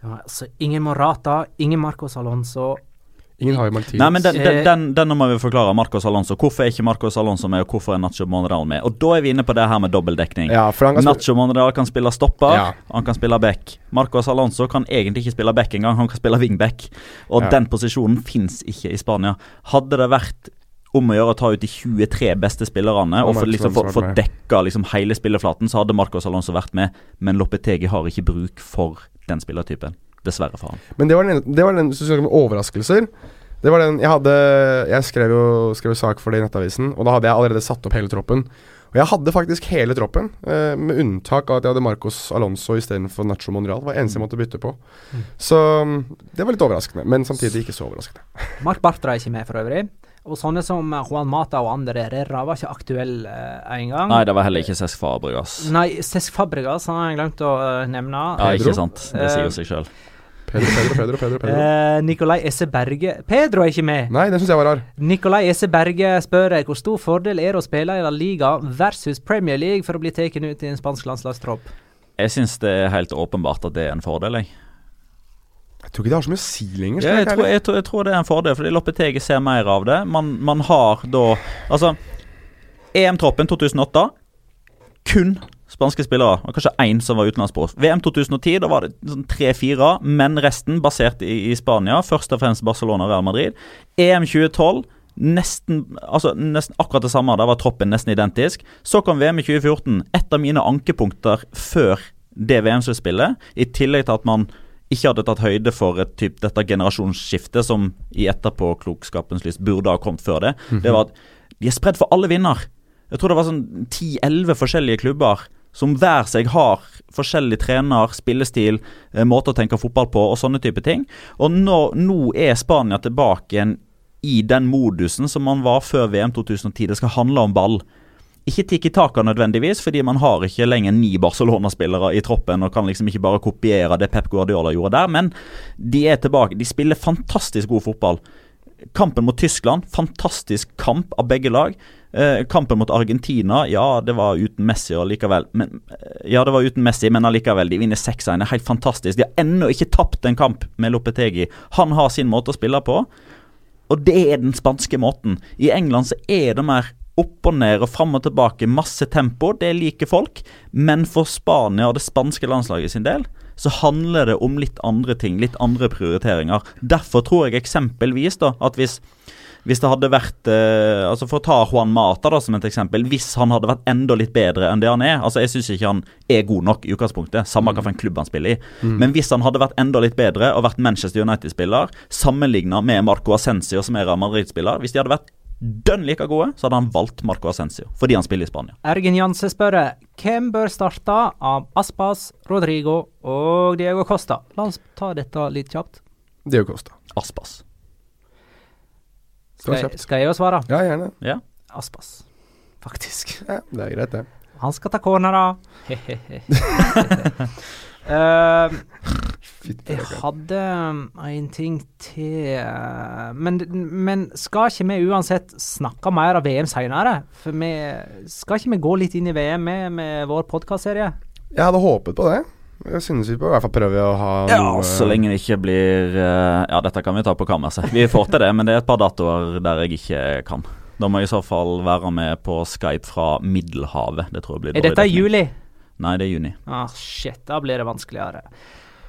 Ja, altså ingen Morata, ingen Marcos Alonso. Ingen har jo Martinez. Nei, men den, den, Eh, den, den må vi forklare. Marcos Alonso. Hvorfor er ikke Marcos Alonso med, og hvorfor er Nacho Monreal med? Og Da er vi inne på det her med dobbeltdekning. ja, for han kan Nacho Monreal kan spille stopper, Ja. han kan spille back. Marcos Alonso kan egentlig ikke spille back engang, han kan spille wingback. Og Ja. den posisjonen fins ikke i Spania. Hadde det vært om å gjøre å ta ut de 23 beste spillerne og Og få liksom, dekka liksom, hele spilleflaten, så hadde Marcos Alonso vært med. Men Lopetegi har ikke bruk for den spillertypen. Dessverre for ham. Men det var den, det var den som snakker om overraskelser. Det var den Jeg hadde Jeg skrev jo skrev sak for det i Nettavisen, og da hadde jeg allerede satt opp hele troppen. Og jeg hadde faktisk hele troppen, eh, med unntak av at jeg hadde Marcos Alonso istedenfor Nacho Monreal. Det var eneste jeg måtte bytte på. Så mm, det var litt overraskende, men samtidig ikke så overraskende. Mark Bartra er ikke med for øvrig. Og sånne som Juan Mata og Andre Herrera var ikke aktuelle eh, engang. Nei, det var heller ikke Cesc Fabregas. Nei, Cesc Fabregas han har jeg glemt å uh, nevne. Ja, Pedro? ikke sant. Det sier jo seg sjøl. Pedro, Pedro, Pedro, Pedro, Pedro. Eh, Nikolai Esse Berge Pedro er ikke med. Nei, det syns jeg var rar. Nikolai Esse Berge spør hvor stor fordel er det å spille i La Liga versus Premier League for å bli tatt ut i en spansk landslagstropp. Jeg syns det er helt åpenbart at det er en fordel, jeg. Jeg tror ikke det har så mye å si lenger. Ja, jeg jeg, tror, jeg, tror, jeg tror det er en fordel, fordi Lopetegi ser mer av det. Man, man har da Altså, EM-troppen 2008 kun spanske spillere. Og kanskje én som var utenlandsproff. VM 2010 da var det sånn tre-fire, men resten basert i, i Spania. Først og fremst Barcelona og Real Madrid. EM 2012 Nesten, altså nesten akkurat det samme. Der var troppen nesten identisk. Så kom VM i 2014. Et av mine ankepunkter før det VM-sluttspillet, i tillegg til at man ikke hadde tatt høyde for et typ, dette generasjonsskiftet som i etterpåklokskapens lys burde ha kommet før det, det var at de er spredd for alle vinner. Jeg tror det var sånn 10-11 forskjellige klubber som hver seg har forskjellig trener, spillestil, eh, måte å tenke fotball på og sånne type ting. Og nå, nå er Spania tilbake igjen i den modusen som man var før VM 2010. Det skal handle om ball. Ikke Tiki Taka nødvendigvis, fordi man har ikke lenger ni Barcelona-spillere i troppen og kan liksom ikke bare kopiere det Pep Guardiola gjorde der, men de er tilbake. De spiller fantastisk god fotball. Kampen mot Tyskland, fantastisk kamp av begge lag. Eh, kampen mot Argentina, ja, det var uten Messi likevel men, eh, Ja, det var uten Messi, men allikevel. De vinner 6-1. Det er helt fantastisk. De har ennå ikke tapt en kamp med Lopetegi. Han har sin måte å spille på, og det er den spanske måten. I England så er det mer opp og ned og fram og tilbake, masse tempo. Det liker folk. Men for Spania og det spanske landslaget sin del så handler det om litt andre ting, litt andre prioriteringer. Derfor tror jeg eksempelvis da at hvis hvis det hadde vært eh, altså For å ta Juan Mata da som et eksempel. Hvis han hadde vært enda litt bedre enn det han er altså Jeg syns ikke han er god nok i utgangspunktet, samme en klubb han spiller i. Men hvis han hadde vært enda litt bedre og vært Manchester United-spiller, sammenligna med Marco Ascencio, som er Real Madrid-spiller Hvis de hadde vært dønn like gode, så hadde han valgt Marco Ascencio fordi han spiller i Spania. Ergen Janse spør hvem bør starte av Aspas, Rodrigo og Diego Costa. La oss ta dette litt kjapt. Diego Costa. Aspas. Skal, skal jeg jo svare? Ja, gjerne. Ja. Aspas. Faktisk. Ja, det er greit, det. Han skal ta cornera. uh, Jeg hadde um, en ting til uh, men, men skal ikke vi uansett snakke mer av VM seinere? For vi skal ikke vi gå litt inn i VM med, med vår podkastserie? Jeg hadde håpet på det. Jeg synes vi bør i hvert fall prøve å ha Ja, noe så lenge det ikke blir eh, Ja, dette kan vi ta på kammerset. Vi får til det, men det er et par datoer der jeg ikke kan. Da må jeg i så fall være med på Skype fra Middelhavet. Det tror jeg blir dårlig. Er dette i dekning. juli? Nei, det er juni. Ah, shit, da blir det vanskeligere.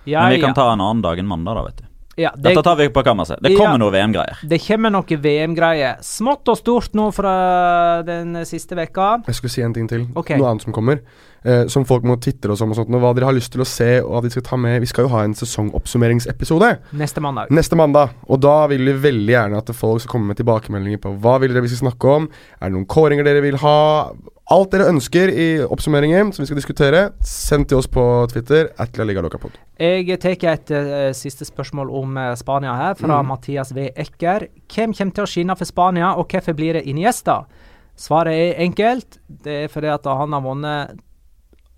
Ja, Men vi kan ja. ta en annen dag enn mandag, da, vet du. ja, det, Dette tar vi på kammerset. Det Ja. kommer noe VM-greier. det kommer noe VM-greier. Smått og stort nå fra den siste veka. Jeg skulle si en ting til. Okay. Noe annet som kommer. Eh, som folk må titte oss om og sånt. Og hva dere har lyst til å se, og hva de skal ta med. Vi skal jo ha en sesongoppsummeringsepisode Neste mandag. neste mandag. Og da vil vi veldig gjerne at folk skal komme med tilbakemeldinger på hva vil dere vi skal snakke om. Er det noen kåringer dere vil ha? Alt dere ønsker i oppsummeringen som vi skal diskutere, send til oss på Twitter. Jeg tar et uh, siste spørsmål om uh, Spania her, fra Mm. Mathias V. Ekker. Hvem kommer til å skinne for Spania, og hvorfor blir det Iniesta? Svaret er enkelt. Det er fordi at han har vunnet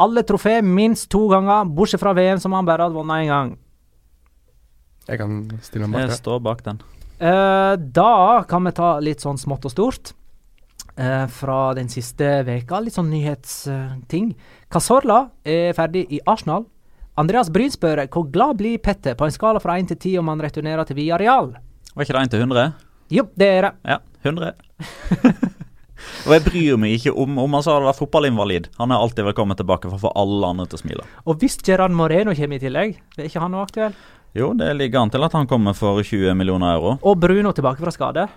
alle trofé minst to ganger, bortsett fra VM, som han bare hadde vunnet én gang. Jeg kan stille meg bak Jeg står bak den. Uh, da kan vi ta litt sånn smått og stort. Uh, fra den siste veka, litt sånn nyhetsting. Casorla er ferdig i Arsenal. Andreas Bryn spør hvor glad blir Petter på en skala fra 1 til 10 om han returnerer til Villarreal? Var ikke det 1 til 100? Jo, det er det. Ja, 100. Og jeg bryr meg ikke om om han så hadde vært fotballinvalid. Han er alltid velkommen tilbake for å få alle andre til å smile. Og hvis Gerard Moreno kommer i tillegg, er ikke han noe aktuell? Jo, det ligger an til at han kommer for 20 millioner euro. Og Bruno tilbake fra skade.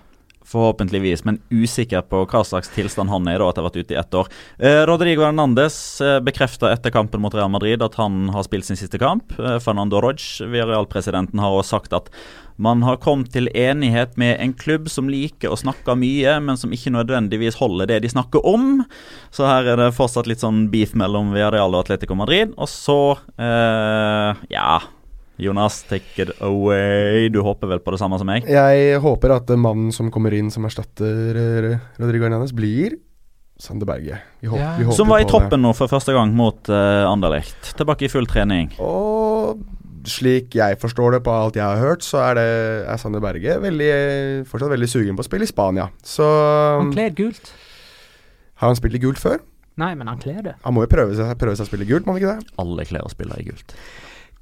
Forhåpentligvis, men usikker på hva slags tilstand han er da, etter å ha vært ute i ett år. Eh, Rodrigo Hernandez eh, bekrefta etter kampen mot Real Madrid at han har spilt sin siste kamp. Eh, Fernando Roig, Villarreal-presidenten, har også sagt at man har kommet til enighet med en klubb som liker å snakke mye, men som ikke nødvendigvis holder det de snakker om. Så her er det fortsatt litt sånn beef mellom Villarreal og Atletico Madrid. Og så eh, ja. Jonas, take it away. Du håper vel på det samme som meg? Jeg håper at mannen som kommer inn som erstatter eh, Rodrigo Hernandez, blir Sander Berge. Vi håper, Ja. vi håper Som var i på troppen nå for første gang mot uh, Anderlecht. Tilbake i full trening. Og slik jeg forstår det på alt jeg har hørt, så er det er Sander Berge veldig, fortsatt veldig sugen på å spille i Spania. Så Han kler gult. Har han spilt i gult før? Nei, men han kler det. Han må jo prøve seg, prøve seg å spille i gult, må han ikke det? Alle klær spille i gult.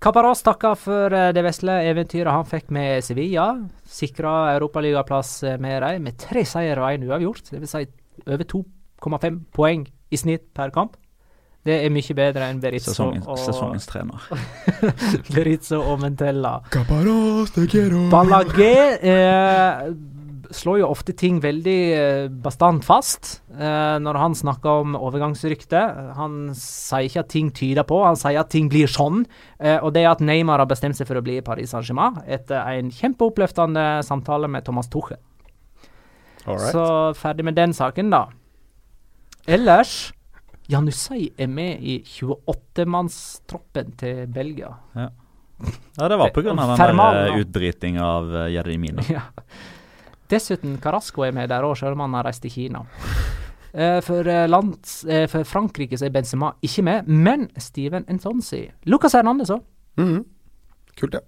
Caparaz takker for eh, det vesle eventyret han fikk med Sevilla. Sikra europaligaplass eh, med dem med tre seier og én uavgjort. Det vil si over 2,5 poeng i snitt per kamp. Det er mye bedre enn Berizzo Sesongen, og, sesongens trener. Berizzo og Mentella. Ballagé eh, slår jo ofte ting veldig eh, bastant fast eh, når han snakker om overgangsrykte. Han sier ikke at ting tyder på, han sier at ting blir sånn. Eh, og det er at Neymar har bestemt seg for å bli i Paris Saint-Germain etter en kjempeoppløftende samtale med Thomas Tuchel. Alright. Så ferdig med den saken, da. Ellers Janusai er med i 28-mannstroppen til Belgia. Ja, det var pga. den der eh, av eh, Jeremina. Ja. Dessuten, Carasco er med der òg, selv om han har reist til Kina. Eh, for, lands, for Frankrike så er Benzema ikke med, men Steven Entonsi. Lucas Hernandez òg. Mhm. Kult, ja.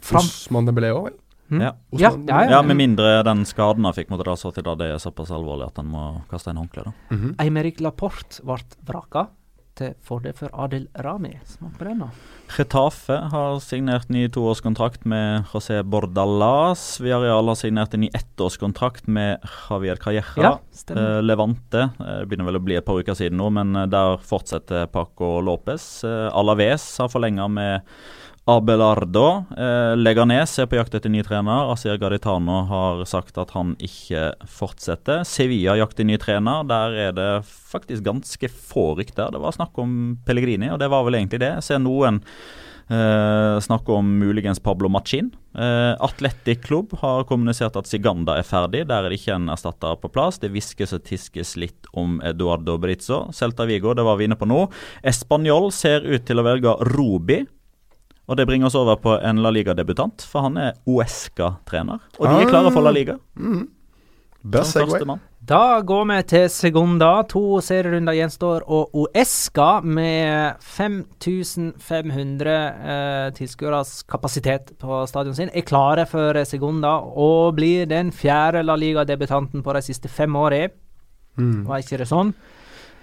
Fram- Osman Dembélé òg, vel? Mm. Ja. Ja, ja, ja. Ja, Med mindre den skaden han fikk mot Real da det er såpass alvorlig at han må kaste inn håndkleet. Mm -hmm. Eimerick Laporte ble vraka til fordel for Adel Rami. Smak på den, da. Retafe har signert ny toårskontrakt med José Bordalas. Villarreal har signert en ny ettårskontrakt med Javier Calleja. Ja. Eh, Levante eh, begynner vel å bli et par uker siden nå, men eh, der fortsetter Paco Lopez. Alaves har forlenga med Abelardo. Eh, Leganes er på jakt etter ny trener. Asier Gaditano har sagt at han ikke fortsetter. Sevilla jakter ny trener. Der er det faktisk ganske få rykter. Det var snakk om Pellegrini, og det var vel egentlig det. Jeg ser noen eh, snakke om muligens Pablo Machin. Eh, Atletic Klubb har kommunisert at Siganda er ferdig. Der er det ikke en erstatter på plass. Det hviskes og tiskes litt om Eduardo Brizzo. Celta Vigo, det var vi inne på nå. Español ser ut til å velge Robi. Og det bringer oss over på en La Liga-debutant, for han er Uesca-trener. Og de er klare for La Liga. Mhm. Som Segway. førstemann. Da går vi til Segunda. To serierunder gjenstår, og Uesca med 5500 eh, tilskueres kapasitet på stadion sin er klare for Segunda og blir den fjerde La Liga-debutanten på de siste fem årene. Var ikke det sånn?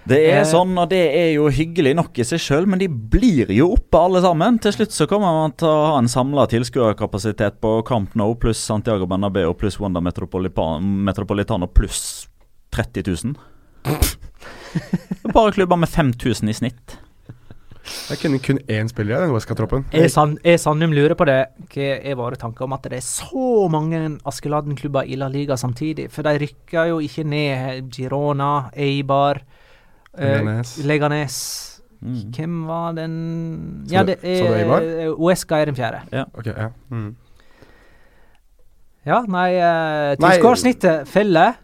Det er Eh. sånn, og det er jo hyggelig nok i seg sjøl, men de blir jo oppe alle sammen. Til slutt så kommer man til å ha en samla tilskuerkapasitet på Camp Nou pluss Santiago Bernabeu pluss Wanda Metropolitano pluss 30 000. Bare klubber med 5000 i snitt. Jeg kunne kun én spiller i den Wesca-troppen. Er, San, er Sandum lurer på det, hva er våre tanker om at det er så mange Askeladden-klubber i La Liga samtidig? For de rykker jo ikke ned Girona, Eibar, Leganes. Leganes. Mm. Hvem var den Ja, det er Uesca er den fjerde. Ok, ja. Mm. Ja, nei, uh, Nei. feller.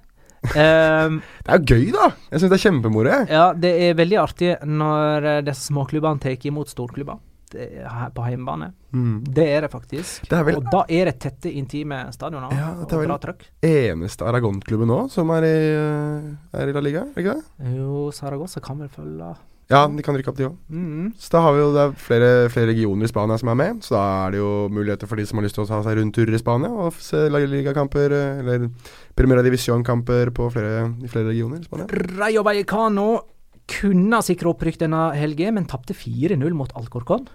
Um, Det er jo gøy, da! Jeg syns det er kjempemoro. ja, det er veldig artig når eh, disse småklubbene tar imot storklubber er her på hjemmebane. Mm. Det er det faktisk. Det er vel- Og da er det tette, intime stadioner Ja, og det er vel- Eneste Aragon-klubben nå som er i, eh, er i La Liga, er det ikke det? Jo, Saragossa kan vel følge Ja, de kan rykke opp, de òg. mm. Så da har vi jo det er flere, flere regioner i Spania som er med. Så da er det jo muligheter for de som har lyst til å ta seg rundturer i Spania og se La Liga-kamper, eh, eller Primera División-kamper på flere, i flere regioner i Spania. Rayo Vallecano kunne sikre opprykk denne helga, men tapte 4-0 mot Alcorcon.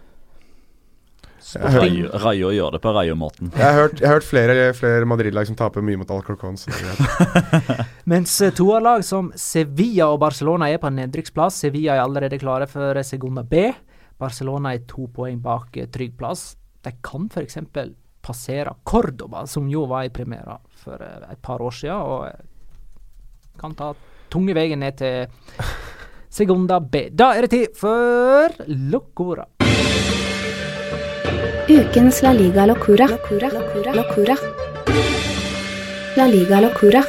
Rayo, gjør det på Rayo-måten. jeg har hørt, jeg har hørt flere, flere Madrid-lag som taper mye mot Alcorcon. Mens to av eh, toerlag som Sevilla og Barcelona er på nedrykksplass. Sevilla er allerede klare for eh, Segunda B. Barcelona er to poeng bak eh, trygg plass. De kan f.eks. passere Cordoba, som jo var i premiera for eh, et par år siden, og eh, kan ta tunge veien ned til Segunda B. Da er det tid for Locora. Ukens La Liga Locura. Locura. Locura. Locura. La Liga Locura.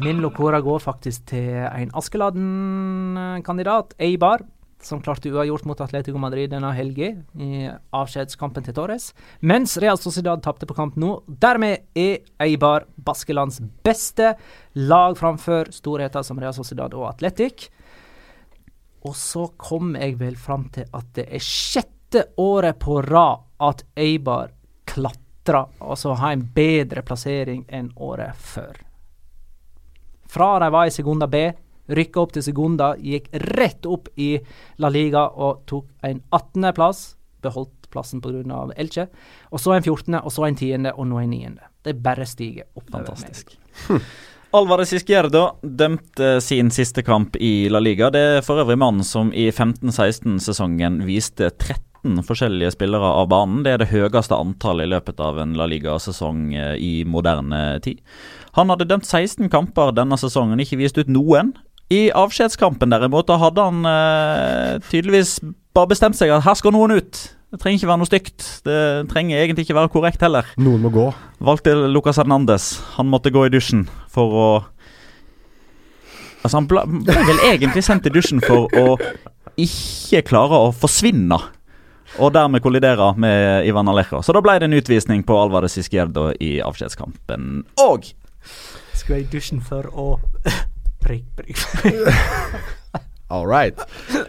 Min Locora går faktisk til en Askeladden-kandidat, Eibar, som klarte uavgjort mot Atletico Madrid denne helga i avskjedskampen til Torres. Mens Real Sociedad tapte på kamp nå. Dermed er Eibar Baskelands beste lag framfor storheter som Real Sociedad og Atletic. Og så kom jeg vel fram til at det er sjette året på rad at Eibar klatrer, altså har en bedre plassering enn året før. Fra de var i Segunda B, rykka opp til Segunda, gikk rett opp i La Liga og tok en 18.-plass. Beholdt plassen pga. Elche. Og så en 14., og så en 10., og nå en 9. Det bare stiger oppover. Fantastisk. Alvarez Izquierdo dømte sin siste kamp i La Liga. Det er for øvrig mannen som i 15-16-sesongen viste 13 forskjellige spillere av banen. Det er det høyeste antallet i løpet av en La Liga-sesong eh, i moderne tid. Han hadde dømt 16 kamper denne sesongen, ikke vist ut noen. I avskjedskampen derimot, da hadde han eh, tydeligvis bare bestemt seg at her skal noen ut. Det trenger ikke være noe stygt. Det trenger egentlig ikke være korrekt heller Noen må gå. valgte Lucas Hernandez. Han måtte gå i dusjen for å Altså, han ble, vel egentlig sendt i dusjen for å ikke klare å forsvinne. Og dermed kollidere med Ivan Alejo. Så da ble det en utvisning på Alvarez Izquierdo i avskjedskampen. Og Skulle i dusjen for å Prikk, prikk. All right.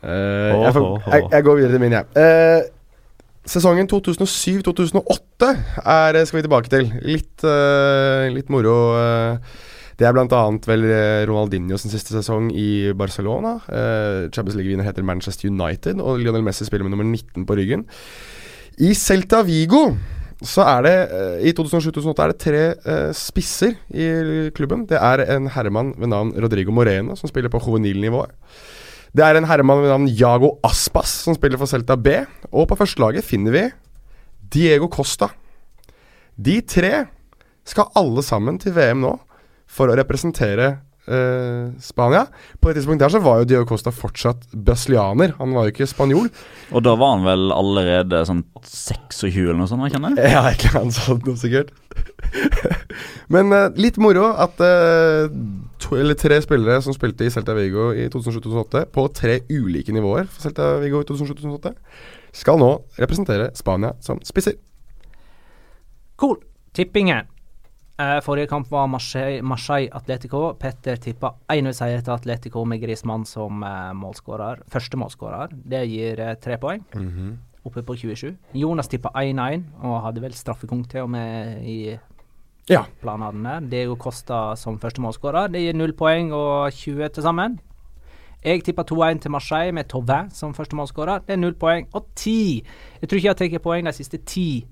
Uh, jeg, får, jeg, jeg går videre til min, jeg. Eh, sesongen 2007-2008 er, skal vi tilbake til. Litt, uh, litt moro. eh. det er blant annet vel eh, Ronaldinho sin siste sesong i Barcelona. Uh, Champions League-vinner heter Manchester United, og Lionel Messi spiller med nummer 19 på ryggen. I Celta Vigo så er det eh, I 2007-2008 er det tre eh, spisser i klubben. Det er en herremann ved navn Rodrigo Moreno, som spiller på juvenilnivå. Det er en herremann ved navn Jago Aspas, som spiller for Celta B. Og på førstelaget finner vi Diego Costa. De tre skal alle sammen til VM nå for å representere eh, Spania. På det tidspunktet her så var jo Diego Costa fortsatt brasilianer. Han var jo ikke spanjol. Og da var han vel allerede sånn 26 eller noe sånt, kjenner jeg? Ja, et eller annet sånt noe sikkert. Men eh, litt moro at eh, to, eller tre spillere som spilte i Celta Vigo i 2007-2008, på tre ulike nivåer for Celta Vigo i 2007-2008, skal nå representere Spania som spisser. Cool. Tippingen. Eh, forrige kamp var Marseille, Marseille Atletico. Petter tippa 1-0-seier til Atletico med Grismann som eh, målskårer. Første målskårer. Det gir eh, tre poeng. Mhm. Oppe på 27. Jonas tippa 1-1, og hadde vel straffekonk til og med i Ja. planene der. Diego Costa som første målskårer. Det gir null poeng og 20 til sammen. Jeg tippa 2-1 til Marseille med Tauvin som første målskårer. Det er null poeng og ti. Jeg tror ikke jeg har tatt poeng de siste ti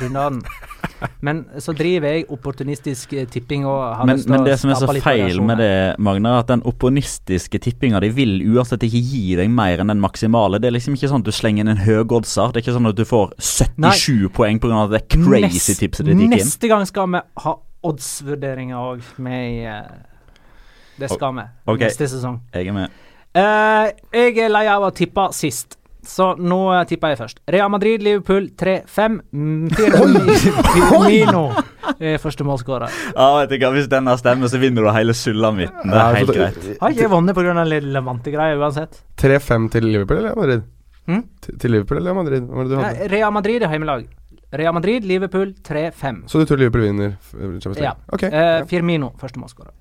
rundene. Men så driver jeg opportunistisk eh, tipping og har Men, lyst til men det som er så feil med det, Magna, er at den opportunistiske tippinga de vil uansett ikke gi deg mer enn den maksimale. Det er liksom ikke sånn at du slenger inn en høyoddser. Det er ikke sånn at du får 77 poeng pga. det crazy Nest- tipset ditt gikk inn. Neste gang skal vi ha oddsvurderinger òg med i eh, Det skal vi. Okay. Neste sesong. Jeg er med. Uh, jeg er lei av å tippe sist, så nå tipper jeg først. Real Madrid, Liverpool 3-5. Mm, Firmino er første målskårer. Ja, vet du hva, Hvis denne stemmer, så vinner du hele sulamitten. Det er helt så- greit. Har ikke vunnet pga. Levante-greia uansett. 3-5 til Liverpool eller Madrid? Hmm? Til- Liverpool eller Madrid? Hva var det du? Nei, Real Madrid er heimelag. Real Madrid, Liverpool 3-5. Så du tror Liverpool vinner? Ja. Okay, uh, ja. Firmino, første målskårer.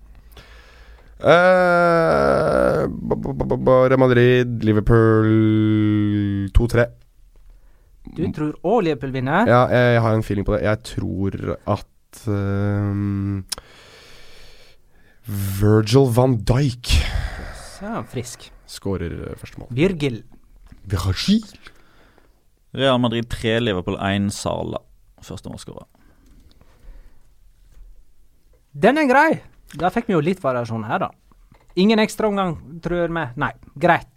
Real Madrid, Liverpool 2-3. Du tror òg Liverpool vinner? Ja, jeg, jeg har en feeling på det. Jeg tror at ehm, Virgil van Dijk Så frisk. skårer eh, første mål. Virgil. Virgil? Real Madrid 3, Liverpool 1, Sala. Første målskårer. Den er grei. Da fikk vi jo litt variasjon her, da. Ingen ekstraomgang, tror vi. Nei, greit.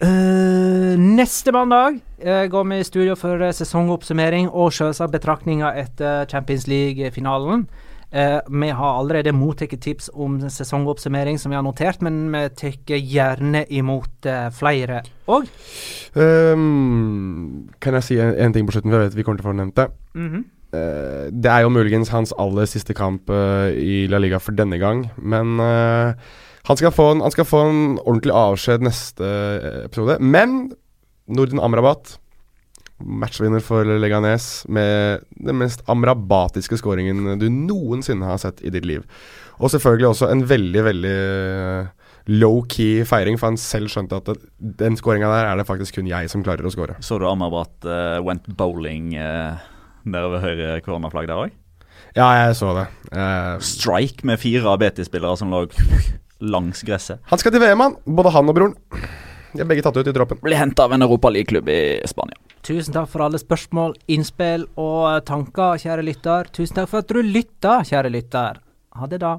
Uh, neste mandag uh, går vi i studio for eh, sesongoppsummering og selvsagt betraktninger etter Champions League-finalen. Vi har allerede mottatt tips om sesongoppsummering som vi har notert, men vi tar gjerne imot flere òg. Um, kan jeg si en, en ting på slutten, for jeg vet vi kommer til å få nevnt det. Mhm. Eh, det er jo muligens hans aller siste kamp eh, i La Liga for denne gang, men eh, han, skal en, han skal få en ordentlig avskjed neste eh, episode. Men Norden Amrabat, matchvinner for Leganes med den mest amrabatiske skåringen du noensinne har sett i ditt liv. Og selvfølgelig også en veldig, veldig eh, low-key feiring, for han selv skjønte at den skåringa der er det faktisk kun jeg som klarer å skåre. Så du Amrabat uh, went bowling uh, nede ved høyre koronaflagg der òg? Ja, jeg så det. Uh, Strike med fire BT-spillere som lå langs gresset. Han skal til VM, han. Både han og broren. De er begge tatt ut i troppen. Blir henta av en europaligaklubb i Spania. Tusen takk for alle spørsmål, innspill og tanker, kjære lytter. Tusen takk for at du lytta, kjære lytter. Ha det, da.